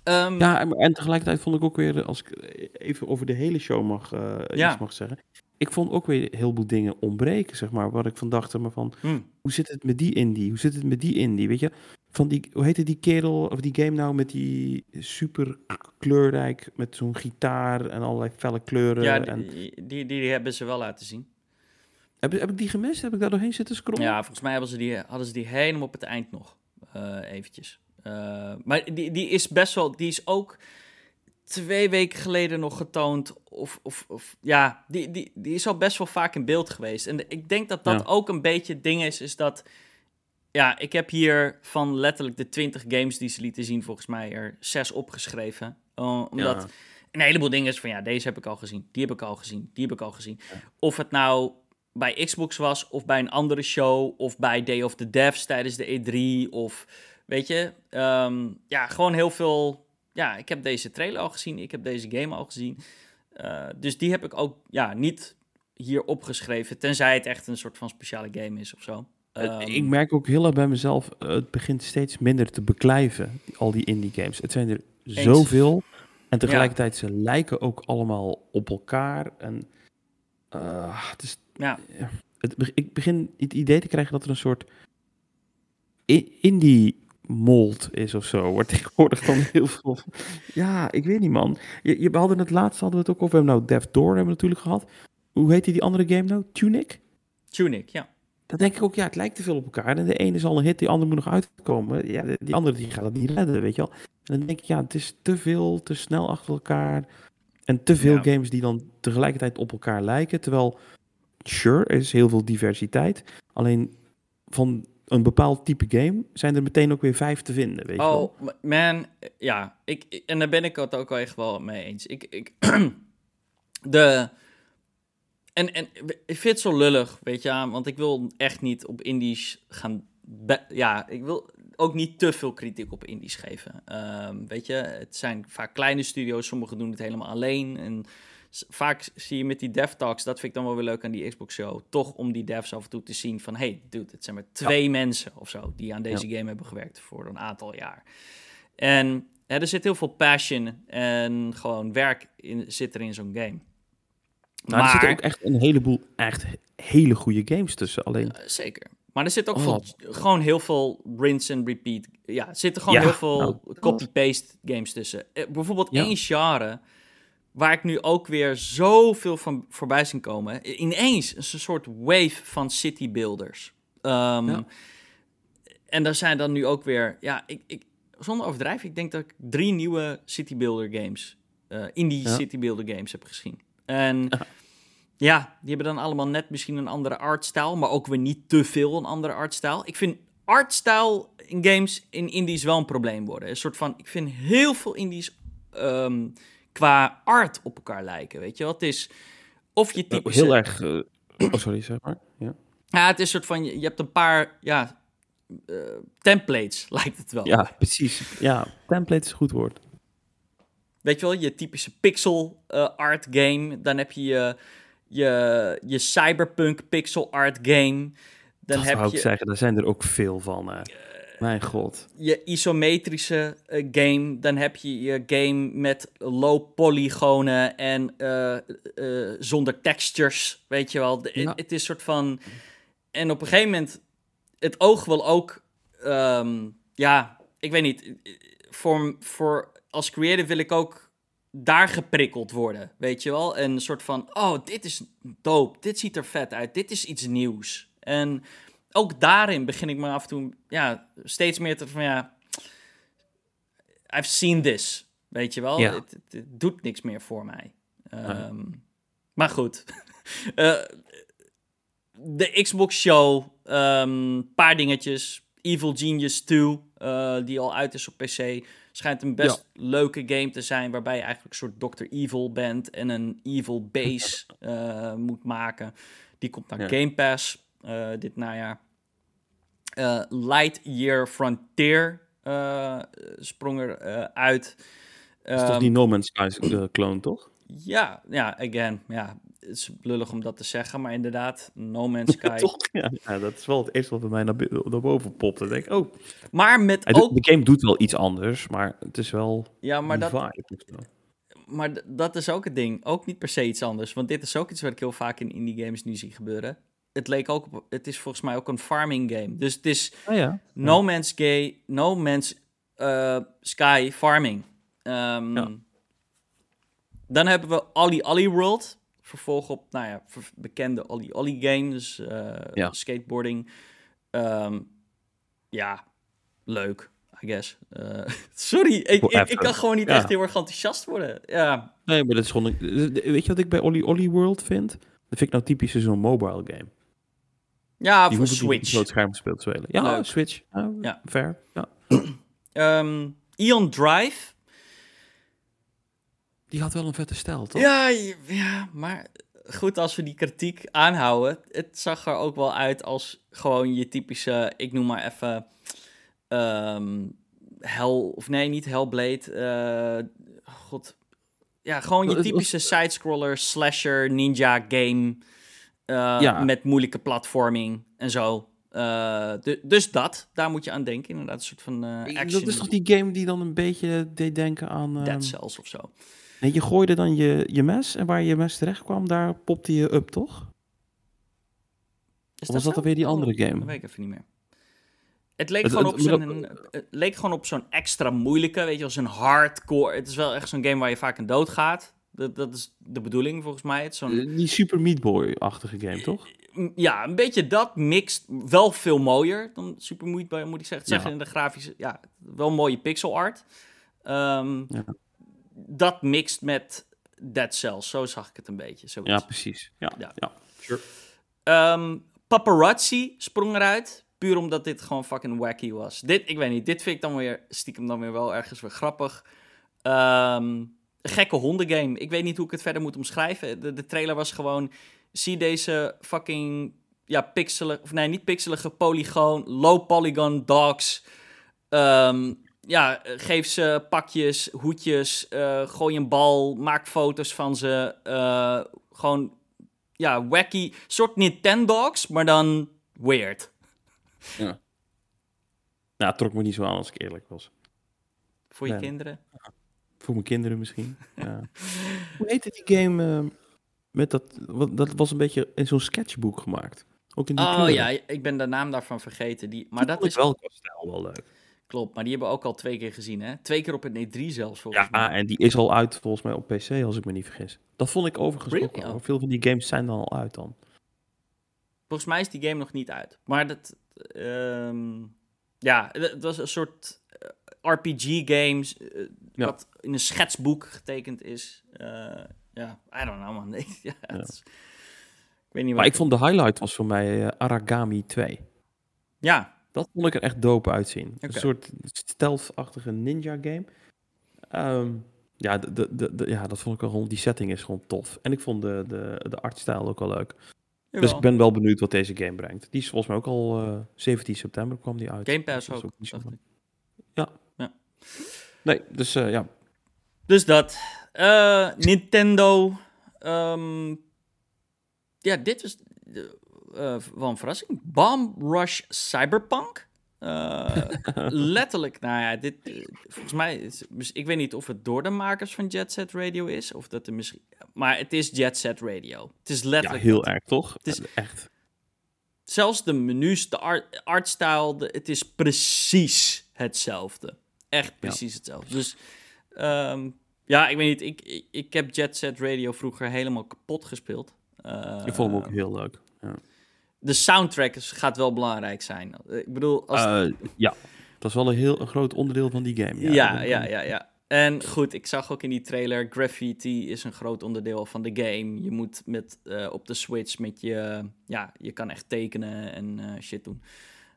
Um, ja, en, tegelijkertijd vond ik ook weer, als ik even over de hele show mag, uh, ja. iets mag zeggen ik vond ook weer heel veel dingen ontbreken, zeg maar. Wat ik van dacht, maar van, hmm. hoe zit het met die indie? Hoe zit het met die indie? Weet je, van die, hoe heette die kerel, of die game nou, met die super kleurrijk, met zo'n gitaar en allerlei felle kleuren. Ja, die, en... die, die, hebben ze wel laten zien. Heb, heb ik die gemist? Heb ik daar doorheen zitten scrollen? Ja, volgens mij hebben ze die, hadden ze die helemaal op het eind nog, uh, eventjes. Uh, maar die, die is best wel, die is ook twee weken geleden nog getoond. Of, of, of ja, die, die, die is al best wel vaak in beeld geweest. En ik denk dat dat ook een beetje het ding is, is dat... Ja, ik heb hier van letterlijk de 20 games die ze lieten zien, volgens mij er zes opgeschreven. Uh, omdat een heleboel dingen is van, ja, deze heb ik al gezien, die heb ik al gezien, die heb ik al gezien. Of het nou bij Xbox was, of bij een andere show, of bij Day of the Devs tijdens de E3, of weet je, ehm, ja, gewoon heel veel ja, ik heb deze trailer al gezien, ik heb deze game al gezien. Uh, dus die heb ik ook ja, niet hier opgeschreven, tenzij het echt een soort van speciale game is of zo. Um, ik merk ook heel erg bij mezelf, uh, het begint steeds minder te beklijven, al die indie games. Het zijn er eens. zoveel. En tegelijkertijd, ja. ze lijken ook allemaal op elkaar. En uh, het is, ja. Het, ik begin het idee te krijgen dat er een soort indie mold is of zo. Wordt tegenwoordig dan heel veel. Ja, ik weet niet, man. Je, je, we hadden het laatst hadden we het ook over. We hebben nou Death Door hebben we natuurlijk gehad. Hoe heet die andere game nou? Tunic? Tunic, ja. Dan denk ik ook, ja, het lijkt te veel op elkaar. En de ene is al een hit, die andere moet nog uitkomen. Ja, die andere die gaat het niet redden, weet je wel. En dan denk ik, ja, het is te veel, te snel achter elkaar. En te veel games die dan tegelijkertijd op elkaar lijken. Terwijl, sure, er is heel veel diversiteit. Alleen van een bepaald type game, zijn er meteen ook weer vijf te vinden. Weet oh, je wel? man, ja. Ik, en daar ben ik het ook wel echt wel mee eens. Ik, ik, de. En, en ik vind het zo lullig, weet je, want ik wil echt niet op indies gaan. Ja, ik wil ook niet te veel kritiek op indies geven. Um, weet je, het zijn vaak kleine studio's, sommigen doen het helemaal alleen. En vaak zie je met die dev talks, dat vind ik dan wel weer leuk aan die Xbox show, toch om die devs af en toe te zien van, hey, dude, het zijn maar twee mensen of zo die aan deze game hebben gewerkt voor een aantal jaar. En hè, er zit heel veel passion en gewoon werk in, zit er in zo'n game. maar, er zitten ook echt een heleboel echt hele goede games tussen. Alleen... zeker. Maar er zit ook oh. gewoon heel veel rinse and repeat. Ja, er zitten gewoon heel veel nou. copy-paste games tussen. Eh, bijvoorbeeld één genre waar ik nu ook weer zoveel van voorbij zien komen. Ineens een soort wave van city builders. Ehm, Ja. En daar zijn dan nu ook weer, ja, ik, ik, zonder overdrijven, ik denk dat ik drie nieuwe city builder games, eh indie Ja. city builder games heb gezien. En ja, die hebben dan allemaal net misschien een andere artstijl, maar ook weer niet te veel een andere artstijl. Ik vind artstijl in games in indies wel een probleem worden. Een soort van, ik vind heel veel indies ehm, qua art op elkaar lijken, weet je. Het is of je Eh, typische... Heel erg... eh, oh, sorry, zeg maar. Ja, Ja, het is een soort van, je, je hebt een paar, ja, eh, templates, lijkt het wel. ja precies. Ja, template is een goed woord. Weet je wel, je typische pixel eh, art game. Dan heb je je, je, je cyberpunk pixel art game. Dan dat heb wou ik zeggen, daar zijn er ook veel van. eh. Mijn god. je isometrische eh, game. Dan heb je je game met low polygonen en eh, eh, zonder textures. Weet je wel, Ja. het is soort van... En op een gegeven moment, het oog wil ook... ehm, ja, ik weet niet. Voor, voor, als creative wil ik ook daar geprikkeld worden, weet je wel? En een soort van, oh, dit is dope, dit ziet er vet uit, dit is iets nieuws. En ook daarin begin ik me af en toe, ja, steeds meer te van, ja, I've seen this, weet je wel? Ja. Het, het- het doet niks meer voor mij. Ehm, Maar goed. Eh, de Xbox Show, een paar dingetjes. Evil Genius 2, eh, die al uit is op PC. Schijnt een best leuke game te zijn, waarbij je eigenlijk een soort Dr. Evil bent en een evil base eh, moet maken. Die komt naar Ja. Game Pass dit najaar. Eh Lightyear Frontier eh, sprong er eh, uit. Dat is toch Ehm, die No Man's Sky clone, toch? ja, ja, again, ja, het is lullig om dat te zeggen, maar inderdaad, No Man's Sky. Toch? Ja, ja, dat is wel het eerste wat bij mij naar, naar boven popt. Dan denk ik, oh, Maar met hij ook, de game doet wel iets anders, maar het is wel ja, maar dat, vibe maar dat is ook het ding, ook niet per se iets anders, want dit is ook iets wat ik heel vaak in indie games nu zie gebeuren. Het leek ook, op, het is volgens mij ook een farming game, dus het is Ah ja. No Man's Sky, No Man's eh, Sky farming. Ehm, Ja. Dan hebben we Ollie Ollie World. Vervolg op, nou ja, bekende Ollie Ollie game. Dus eh, Ja. skateboarding. Ehm, ja, leuk, I guess. Eh, sorry, ik, ik, kan gewoon niet echt heel erg enthousiast worden. Ja, Nee, maar dat is gewoon... Weet je wat ik bij Olly Olly World vind? Dat vind ik nou typisch zo'n mobile game. Ja Die voor Switch. groot scherm te spelen. te spelen. Ja. Switch. Ja, Ja. Fair. Ja. Ehm, Eon Drive. Die had wel een vette stijl, toch? Ja, ja, maar goed, als we die kritiek aanhouden, het zag er ook wel uit als gewoon je typische, ik noem maar even, ehm Hell, of nee, niet Hellblade, eh god, ja, gewoon je typische sidescroller, slasher, ninja game, eh, Ja. met moeilijke platforming en zo. Eh, du- dus dat, daar moet je aan denken, inderdaad, een soort van eh action, Dat is toch die game die dan een beetje deed denken aan... ehm, Dead Cells of zo. nee, je gooide dan je, je mes en waar je mes terecht kwam, daar popte je up, toch? Is Of was dat weer die Oh, andere game? Dat weet ik even niet meer. Het leek Het- gewoon het- op zo'n het leek gewoon op zo'n extra moeilijke, weet je, als een hardcore. Het is wel echt zo'n game waar je vaak aan dood gaat. Dat, dat is de bedoeling volgens mij. Het zo'n, Eh, Die Super Meat Boy-achtige game, toch? m- ja, een beetje dat mixed, wel veel mooier dan Super Meat Boy, moet ik zeggen. Ja. zeggen in de grafische, ja, wel mooie pixel art. Ehm, Ja. Dat mixed met Dead Cells, zo zag ik het een beetje. Zoiets. Ja, precies. Ja, Ja. ja. Sure. Ehm, paparazzi sprong eruit. Puur omdat dit gewoon fucking wacky was. Dit, ik weet niet, dit vind ik dan weer stiekem dan weer wel ergens weer grappig. Ehm, een gekke hondengame. Ik weet niet hoe ik het verder moet omschrijven. De, de trailer was gewoon, zie deze fucking, ja, pixelig, of nee, niet pixelige polygoon, low polygon dogs. Ehm, ja, geef ze pakjes, hoedjes, eh, gooi een bal, maak foto's van ze. eh, gewoon ja, wacky, soort Nintendogs, maar dan weird. Nou, het trok me niet zo aan als ik eerlijk was. Voor je Nee. kinderen. Voor mijn kinderen misschien. Ja. Hoe heette die game eh, met dat... wat- Dat was een beetje in zo'n sketchboek gemaakt. Ook in die Oh kleuren. ja, ik ben de naam daarvan vergeten. Die, maar Die dat vond is, wel stijl wel leuk. klopt. Maar die hebben we ook al twee keer gezien, hè? Twee keer op het E3 zelfs, volgens mij. Ja, en die is al uit volgens mij op PC, als ik me niet vergis. Dat vond ik overigens Really? ook al. Oh. Veel van die games zijn dan al uit dan. Volgens mij is die game nog niet uit. Maar dat... ehm, ja, het het was een soort RPG-games... Ja. wat in een schetsboek getekend is. Eh, ja, I don't know, man. Nee, ja, Ja. is- ik weet niet Maar ik vond de highlight was voor mij eh, Aragami 2. Ja, Dat vond ik er echt dope uitzien. Een soort stealth-achtige ninja game. Ehm, ja, de, de, de, ja, dat vond ik wel gewoon... Die setting is gewoon tof. En ik vond de, de, de artstijl ook wel leuk. Dus ik ben wel benieuwd wat deze game brengt. Die is volgens mij ook al eh 17 september kwam die uit. Game Pass ook, dacht lang. ik. Nee, dus eh, ja. Dus dat. Eh, Nintendo. ehm, ja, dit was eh, eh, wel een verrassing. Bomb Rush Cyberpunk. Letterlijk, nou ja, dit, volgens mij, is, ik weet niet of het door de makers van Jet Set Radio is, of dat er misschien, maar het is Jet Set Radio. Het is ja, letterlijk heel dat. erg, toch? Het is- Echt. Zelfs de menus, de art, artstyle, de, het is precies hetzelfde. Echt precies hetzelfde. Dus ehm, ja, ik weet niet, ik, ik, ik heb Jet Set Radio vroeger helemaal kapot gespeeld. Eh, Ik vond hem ook heel leuk. De soundtrack is, gaat wel belangrijk zijn. Ik bedoel, als, Eh, ja, dat is wel een heel een groot onderdeel van die game. ja, ja, ja, ja, En goed, ik zag ook in die trailer, graffiti is een groot onderdeel van de game. Je moet met, eh, op de Switch met je, ja, je kan echt tekenen en eh, shit doen.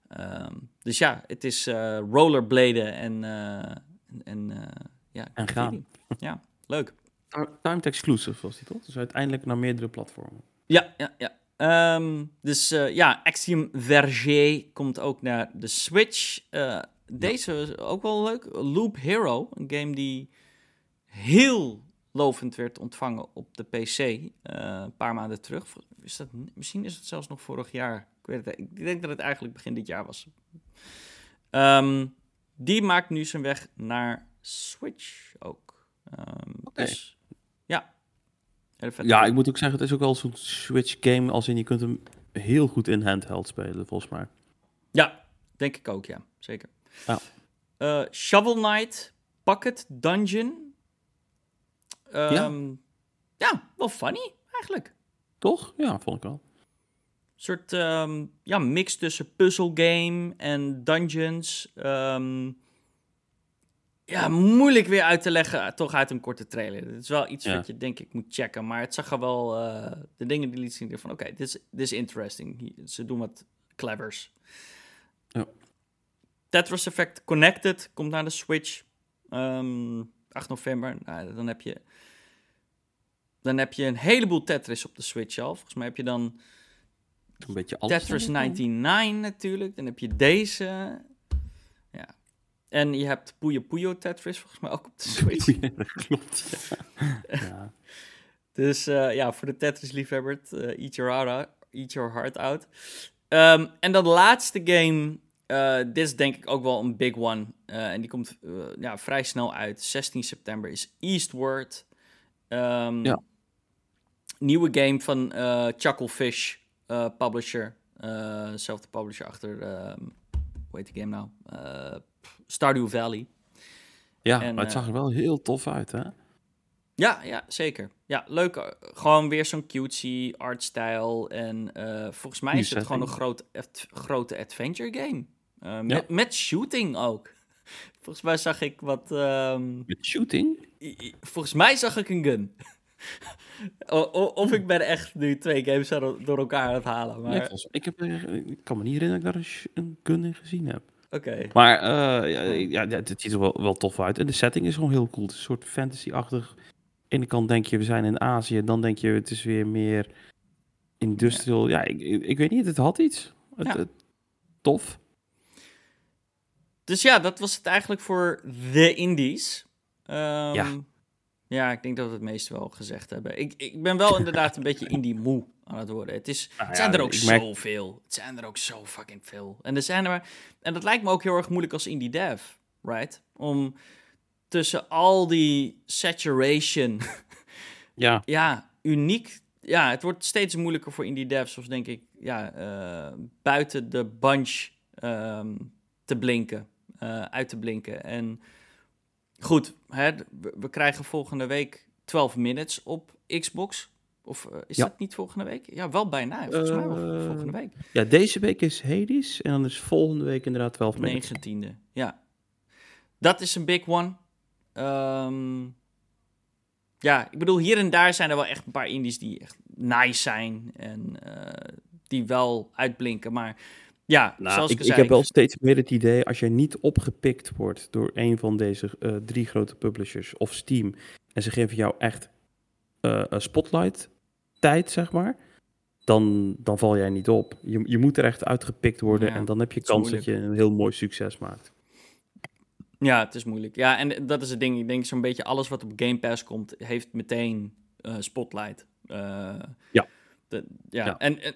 Ehm, dus ja, het is eh, rollerbladen en, eh, en, eh, ja, En graffiti. Ja, leuk. Ti- Timed exclusive was die toch? Dus uiteindelijk naar meerdere platformen. Ja, ja, ja. Ehm, dus ja, Axiom Verge komt ook naar de Switch. Deze is ook wel leuk. Loop Hero, een game die heel lovend werd ontvangen op de PC een paar maanden terug. Is dat, misschien is het zelfs nog vorig jaar. Ik, weet het, ik denk dat het eigenlijk begin dit jaar was. Ehm, die maakt nu zijn weg naar Switch ook. Dus ja. Ja, ik moet ook zeggen, het is ook wel zo'n Switch game als in je kunt hem heel goed in handheld spelen, volgens mij. Ja, denk ik ook, ja. Zeker. Ja. Eh, Shovel Knight Pocket Dungeon. Ehm, ja. wel funny, eigenlijk. Toch? Ja, vond ik wel. Soort ehm, ja, mix tussen puzzle game en dungeons. Ehm, ja, moeilijk weer uit te leggen, toch uit een korte trailer. Het is wel iets Ja. wat je denk ik moet checken. Maar het zag er wel, eh, de dingen die liet zien, van oké, dit is dit is interesting. Ze doen wat clevers. Ja. Tetris Effect Connected komt naar de Switch. Ehm 8 november. Nou, dan heb je... Dan heb je een heleboel Tetris op de Switch al. Volgens mij heb je dan Een beetje alles. Tetris denk ik. 99 natuurlijk. Dan heb je deze. Ja. En je hebt Puyo Puyo Tetris volgens mij ook op de Switch. Ja, dat klopt. Ja. ja. dus eh, ja, voor de Tetris-liefhebber, eh, eat, your heart out, eat your heart out. Ehm, en dan de laatste game. eh, dit is denk ik ook wel een big one. en die komt ja, vrij snel uit. 16 september is Eastward. Ehm, Ja. Nieuwe game van Chucklefish, eh, publisher. Eh, zelfde publisher achter, ehm, hoe heet die game nou? Eh, Stardew Valley. Ja, En, maar het zag er wel heel tof uit, hè? Ja, ja, zeker. Ja, leuk. Gewoon weer zo'n cutesy artstyle. En volgens mij is het gewoon een groot, grote adventure game. Ja. met, met shooting ook. Volgens mij zag ik wat... ehm, Met shooting? volgens mij zag ik een gun. O- of ik ben echt nu twee games door elkaar aan het halen. Maar ik, heb, er- ik kan me niet herinneren dat ik daar een, gun in gezien heb. oké. Maar eh, ja, ja, ja, het ziet er wel, wel tof uit. En de setting is gewoon heel cool. Het is een soort fantasy-achtig. Aan de ene kant denk je, we zijn in Azië. Dan denk je, het is weer meer industrial. Ja, ik, ik, ik weet niet, het had iets. Het- tof. Dus ja, dat was het eigenlijk voor de indies. Ehm, Ja. Ja, ik denk dat we het meeste wel gezegd hebben. Ik, ik ben wel inderdaad een beetje indie moe aan het worden. Het, is, Nou het zijn ja, er ook merk- zoveel. Het zijn er ook zo fucking veel. En er zijn er maar, en dat lijkt me ook heel erg moeilijk als indie dev, right? Om tussen al die saturation, Ja, ja, uniek. Ja, het wordt steeds moeilijker voor indie devs, of denk ik, ja, eh, buiten de bunch ehm, te blinken. eh, uit te blinken. En goed, hè, we, krijgen volgende week 12 minutes op Xbox. Of eh, is Ja. dat niet volgende week? Ja, wel bijna. Volgens mij wel Eh, volgende week. Ja, deze week is Hades en dan is volgende week inderdaad 12 minuten. 19e, ja. Dat is een big one. Ehm, ja, ik bedoel, hier en daar zijn er wel echt een paar indies die echt nice zijn. En eh, die wel uitblinken. Maar ja, Nou, zoals ik, ik, heb wel steeds meer het idee, als jij niet opgepikt wordt door een van deze eh, drie grote publishers of Steam, en ze geven jou echt een spotlight tijd, zeg maar, dan, dan val jij niet op. Je, je moet er echt uitgepikt worden Ja, en dan heb je kans dat je een heel mooi succes maakt. Ja, het is moeilijk. Ja, en dat is het ding. Ik denk zo'n beetje alles wat op Game Pass komt, heeft meteen eh, spotlight. Ja. de- ja. Ja. En, en,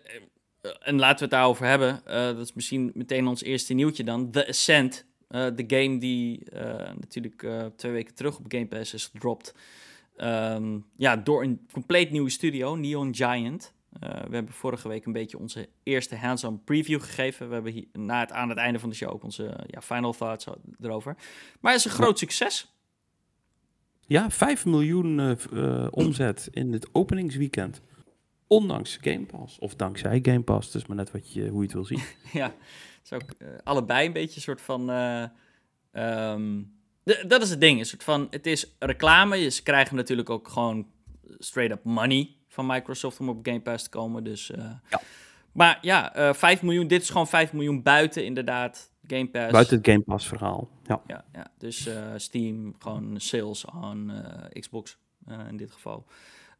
en laten we het daarover hebben. Eh, dat is misschien meteen ons eerste nieuwtje dan. The Ascent. eh, de game die eh, natuurlijk eh, twee weken terug op Game Pass is gedropt. Ehm, ja, door een compleet nieuwe studio, Neon Giant. Eh, we hebben vorige week een beetje onze eerste hands-on preview gegeven. We hebben hier, na het, aan het einde van de show ook onze ja, final thoughts erover. Maar het is een groot succes. Ja, 5 miljoen eh, eh, omzet in het openingsweekend. Ondanks Game Pass. Of dankzij Game Pass. Dus maar net wat je, hoe je het wil zien. ja, het is ook eh, allebei een beetje een soort van... d- dat is het ding, een soort van... Het is reclame, ze krijgen natuurlijk ook gewoon straight up money van Microsoft om op Game Pass te komen. Dus, eh, Ja. Maar ja, eh 5 miljoen, dit is gewoon 5 miljoen buiten inderdaad Game Pass. Buiten het Game Pass verhaal. Ja. Ja, ja. dus Steam, gewoon sales aan Xbox in dit geval.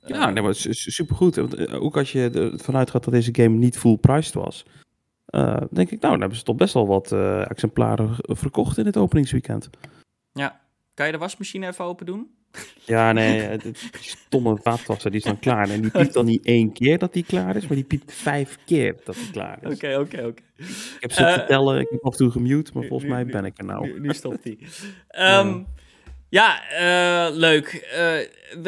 Ja, nee, maar su- supergoed. Want, eh, Ook als je ervan uitgaat dat deze game niet full priced was. eh, denk ik, nou, dan hebben ze toch best wel wat eh, exemplaren verkocht in het openingsweekend. ja. Kan je de wasmachine even open doen? Ja, nee, die stomme vaatwasser, die is dan klaar. En die piept dan niet één keer dat die klaar is, maar die piept vijf keer dat die klaar is. Oké, oké, oké. Ik heb ze Eh, te tellen, ik heb af en toe gemute, maar nu- volgens mij nu- ben ik er nou. Nu, nu stopt hij. Ehm, ja, eh, leuk. Eh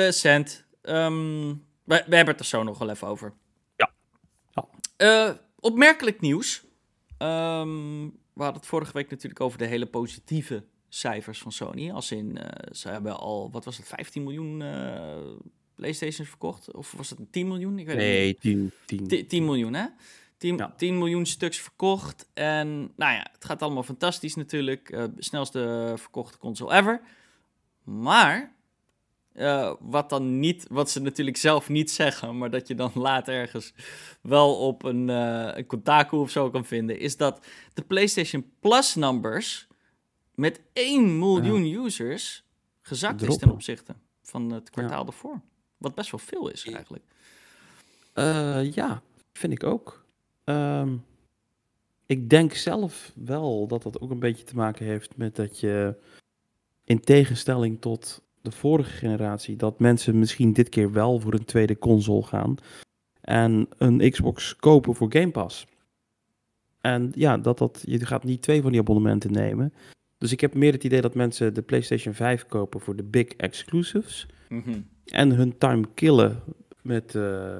Ehm, we, we hebben het er zo nog wel even over. Ja. Ja. Eh, opmerkelijk nieuws. Ehm, we hadden het vorige week natuurlijk over de hele positieve cijfers van Sony. Als in, eh, ze hebben al, wat was het, 15 miljoen eh, Playstations verkocht? Of was het een 10 miljoen? Ik weet het niet. Nee, 10, 10. 10, 10 miljoen, hè? 10, Ja. 10 miljoen stuks verkocht. En nou ja, het gaat allemaal fantastisch natuurlijk. Eh, snelste verkochte console ever. Maar, eh, wat dan niet, wat ze natuurlijk zelf niet zeggen, maar dat je dan later ergens wel op een, een Kotaku of zo kan vinden, is dat de PlayStation Plus numbers met 1 miljoen users gezakt is ten opzichte van het kwartaal ervoor. Wat best wel veel is eigenlijk. Eh, ja, vind ik ook. Ehm, ik denk zelf wel dat dat ook een beetje te maken heeft met dat je, in tegenstelling tot de vorige generatie, dat mensen misschien dit keer wel voor een tweede console gaan en een Xbox kopen voor Game Pass. En ja, dat dat, je gaat niet twee van die abonnementen nemen. Dus ik heb meer het idee dat mensen de PlayStation 5 kopen voor de big exclusives Mhm. en hun time killen met eh,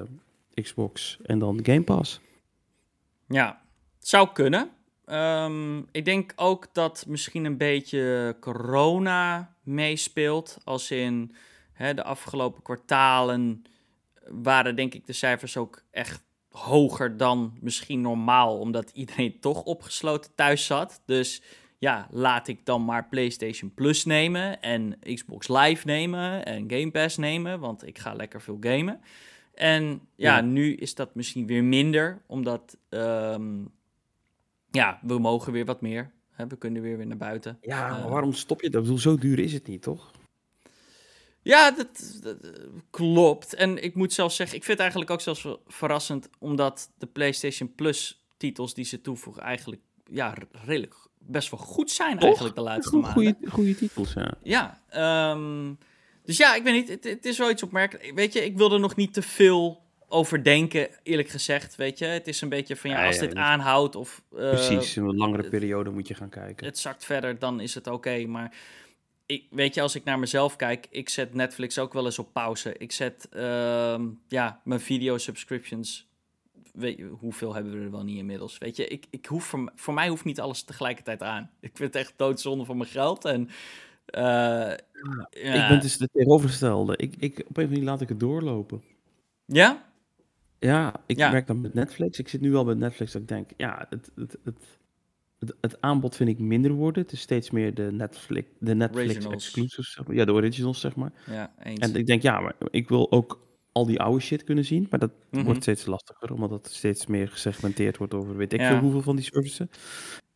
Xbox en dan Game Pass. Ja, zou kunnen. Ehm, ik denk ook dat misschien een beetje corona meespeelt. Als in hè, de afgelopen kwartalen waren denk ik de cijfers ook echt hoger dan misschien normaal. Omdat iedereen toch opgesloten thuis zat. Dus ja, laat ik dan maar PlayStation Plus nemen en Xbox Live nemen en Game Pass nemen. Want ik ga lekker veel gamen. En ja, Ja. nu is dat misschien weer minder, omdat ehm, ja, we mogen weer wat meer. We kunnen weer weer naar buiten. Ja, Eh. maar waarom stop je dat? Ik bedoel, zo duur is het niet, toch? Ja, dat, dat, eh, klopt. En ik moet zelfs zeggen, ik vind het eigenlijk ook zelfs verrassend, omdat de PlayStation Plus titels die ze toevoegen eigenlijk ja, redelijk best wel goed zijn eigenlijk de laatste Goeie- maanden. Goede titels, ja. Ja, ehm, dus ja, ik weet niet. Het, het is wel iets opmerkelijk. Weet je, ik wil er nog niet te veel over denken, eerlijk gezegd. Weet je, het is een beetje van ja, als dit aanhoudt of eh, Precies, in een langere periode moet je gaan kijken. het zakt verder, dan is het oké. Maar ik, weet je, als ik naar mezelf kijk, ik zet Netflix ook wel eens op pauze. Ik zet ehm, ja, mijn video subscriptions weet je, hoeveel hebben we er wel niet inmiddels? Weet je, ik, ik hoef voor, voor mij hoeft niet alles tegelijkertijd aan. Ik vind het echt doodzonde van mijn geld. En, uh, ja. Ik ben dus de tegenovergestelde. Ik, ik, op een of andere manier laat ik het doorlopen. Ja? Ja, ik merk dan met Netflix. Ik zit nu al met Netflix dat ik denk, ja, het, het, het, het, het aanbod vind ik minder worden. Het is steeds meer de Netflix, de Netflix exclusives. Ja, de originals, zeg maar. Ja, eens. En ik denk, ja, maar ik wil ook al die oude shit kunnen zien. Maar dat Mhm. wordt steeds lastiger, omdat het steeds meer gesegmenteerd wordt over weet ik veel hoeveel van die services.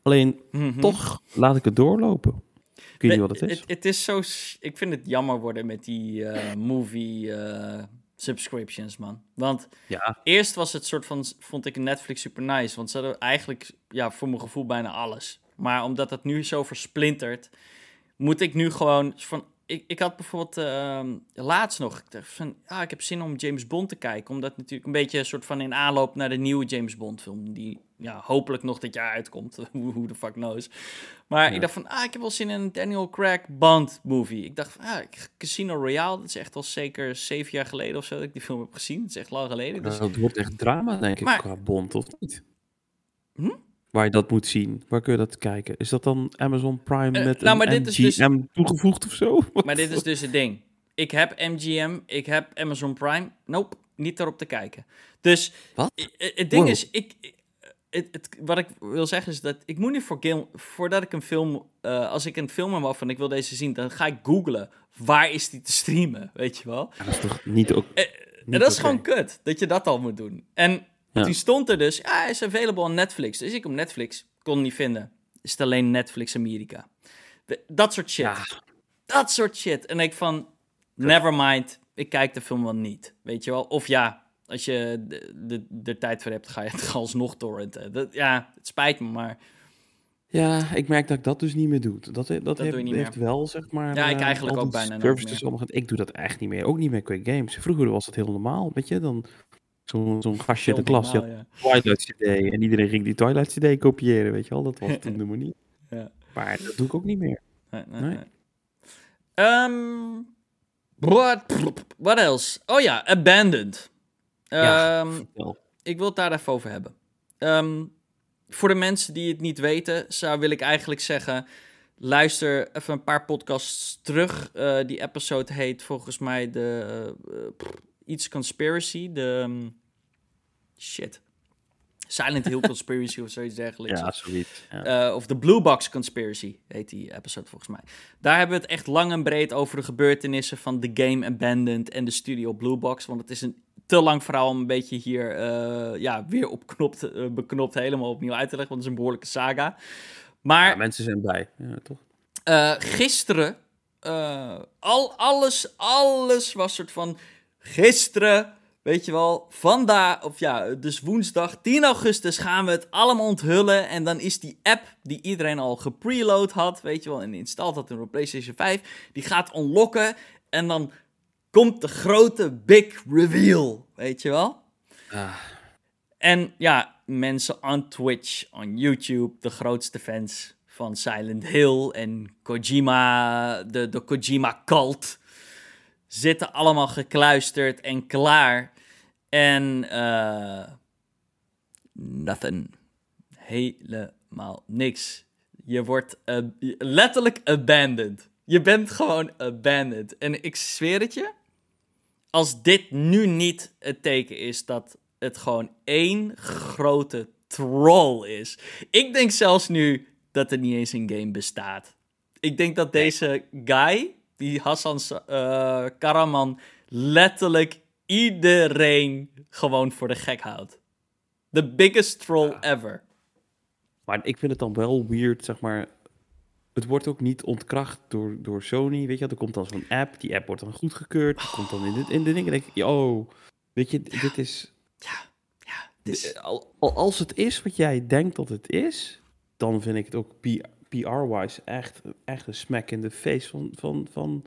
Alleen, Mhm. toch laat ik het doorlopen. Ik weet niet wat het is. Het is zo... Ik vind het jammer worden met die eh, movie eh, subscriptions, man. Want Ja, eerst was het soort van... Vond ik Netflix super nice. Want ze hadden eigenlijk, ja, voor mijn gevoel bijna alles. Maar omdat het nu zo versplintert... Moet ik nu gewoon van... Ik, ik had bijvoorbeeld ehm, laatst nog... Ik dacht van, ah, ik heb zin om James Bond te kijken. Omdat natuurlijk een beetje een soort van in aanloop naar de nieuwe James Bond film. Die ja, hopelijk nog dit jaar uitkomt. Hoe de fuck knows. Maar Ja. ik dacht van, ah, ik heb wel zin in een Daniel Craig Bond movie. Ik dacht van, ah, Casino Royale, dat is echt al zeker zeven jaar geleden of zo dat ik die film heb gezien. Dat is echt lang geleden. Dus, dat wordt echt drama, denk ik, Maar- qua Bond, of niet? Hm? Waar je dat moet zien. Waar kun je dat kijken? Is dat dan Amazon Prime Eh, met nou, een maar dit is dus- toegevoegd of zo? maar dit is dus het ding. Ik heb MGM, ik heb Amazon Prime. Nope, niet daarop te kijken. Dus Wat? het ding Wow. is, ik, het, het, wat ik wil zeggen is dat ik moet niet voor game, voordat ik een film, eh, als ik een film heb van ik wil deze zien, dan ga ik googlen waar is die te streamen, weet je wel? Ja, dat is toch niet ook. Eh, En dat is gewoon kut, dat je dat al moet doen. En Ja. toen stond er dus, ja, hij is available on Netflix. Dus ik op Netflix, kon niet vinden. Is het alleen Netflix Amerika. De- dat soort shit. Ja. Dat soort shit. En ik van, never mind, ik kijk de film wel niet. Weet je wel? Of ja, als je de, de, de tijd voor hebt, ga je het alsnog torrenten. Dat, ja, het spijt me, maar Ja, ik merk dat ik dat dus niet meer doe. Dat, dat, heeft, doe je niet heeft wel, zeg maar... Ja, ik eh, eigenlijk ook bijna services allemaal Ik doe dat echt niet meer. Ook niet meer qua games. Vroeger was dat heel normaal, weet je. Dan zo'n zo'n gastje in de klas, normaal, had Twilight CD. En iedereen ging die Twilight CD kopiëren, weet je wel. Dat was toen de manier. Ja. Maar dat doe ik ook niet meer. Nee, nee, Nee. nee. Ehm, what, what else? Oh ja, Abandoned. Ja, Ehm, ik wil het daar even over hebben. Ehm, voor de mensen die het niet weten, zou wil ik eigenlijk zeggen... Luister even een paar podcasts terug. Eh, die episode heet volgens mij de... eh, pff, iets Conspiracy. De... ehm, shit. Silent Hill Conspiracy of zoiets dergelijks. Ja, zoiets. Ja. Eh, of de Blue Box Conspiracy heet die episode volgens mij. Daar hebben we het echt lang en breed over de gebeurtenissen van The Game Abandoned en de studio Blue Box. Want het is een te lang verhaal om een beetje hier eh, ja, weer opknopt, eh, beknopt helemaal opnieuw uit te leggen. Want het is een behoorlijke saga. Maar Ja, mensen zijn blij. Ja, toch? eh, gisteren, al, alles, alles was soort van gisteren, weet je wel, vandaag, of ja, dus woensdag 10 augustus gaan we het allemaal onthullen. En dan is die app die iedereen al gepreload had, weet je wel, en installed had op PlayStation 5, die gaat unlocken. En dan komt de grote big reveal, weet je wel. Ah, En ja, mensen on Twitch, on YouTube, de grootste fans van Silent Hill en Kojima, de, de Kojima cult, zitten allemaal gekluisterd en klaar. En eh nothing. Helemaal niks. Je wordt eh, letterlijk abandoned. Je bent gewoon abandoned. En ik zweer het je, als dit nu niet het teken is dat het gewoon één grote troll is. Ik denk zelfs nu dat er niet eens een game bestaat. Ik denk dat deze guy, die Hassan eh, Karaman, letterlijk iedereen gewoon voor de gek houdt. The biggest troll ever. Maar ik vind het dan wel weird, zeg maar. Het wordt ook niet ontkracht door, door Sony. Weet je, er komt dan zo'n app. Die app wordt dan goedgekeurd. Die komt dan in de, in de dingen. Denk ik, oh, weet je, dit is. Ja, het is... Al, al- als het is wat jij denkt dat het is, dan vind ik het ook PR-wise echt, echt een smack in de face van, van, van,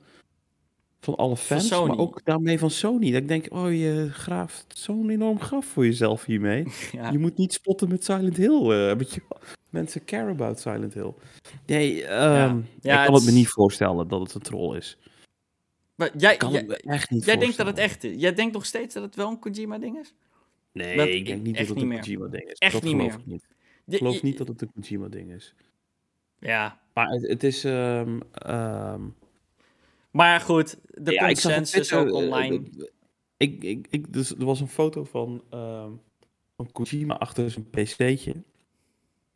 van alle fans. Sony. Maar ook daarmee van Sony. Dat ik denk, oh, je graaft zo'n enorm graf voor jezelf hiermee. Ja. Je moet niet spotten met Silent Hill. eh, weet je wel. Mensen care about Silent Hill. Nee, ehm, Ja, ik kan het het me niet voorstellen dat het een troll is. Maar jij, Ik kan jij, het me echt niet jij denkt dat het echt is. Jij denkt nog steeds dat het wel een Kojima-ding is? Nee, ik denk niet dat het niet een meer. Kojima-ding is. Echt dat niet geloof meer. ik niet. Ik geloof je- niet dat het een Kojima-ding is. Ja, Maar het, het is... ehm, ehm, maar goed, de ja, ik zag op consensus ook eh, online. ik, ik, ik, dus er was een foto van, ehm, van Kojima achter zijn pc'tje.